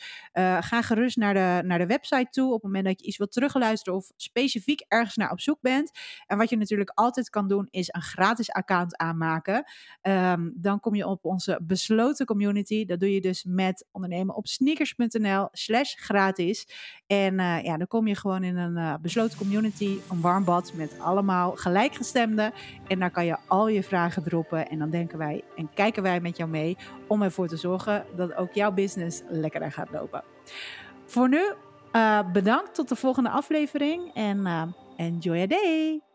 ga gerust naar de, naar de website toe op het moment dat je iets wilt terugluisteren of specifiek ergens naar op zoek bent. En wat je natuurlijk altijd kan doen, is een gratis account aanmaken. Um, dan kom je op onze besloten community. Dat doe je dus met ondernemen op sneakers.nl slash gratis. En uh, ja, dan kom je gewoon in een besloten community, een warm bad met allemaal gelijkgestemden. En daar kan je al je vragen droppen. En dan denken wij en kijken wij met jou mee om ervoor te zorgen dat ook jouw business lekkerder gaat lopen. Voor nu, uh, bedankt tot de volgende aflevering en enjoy your day!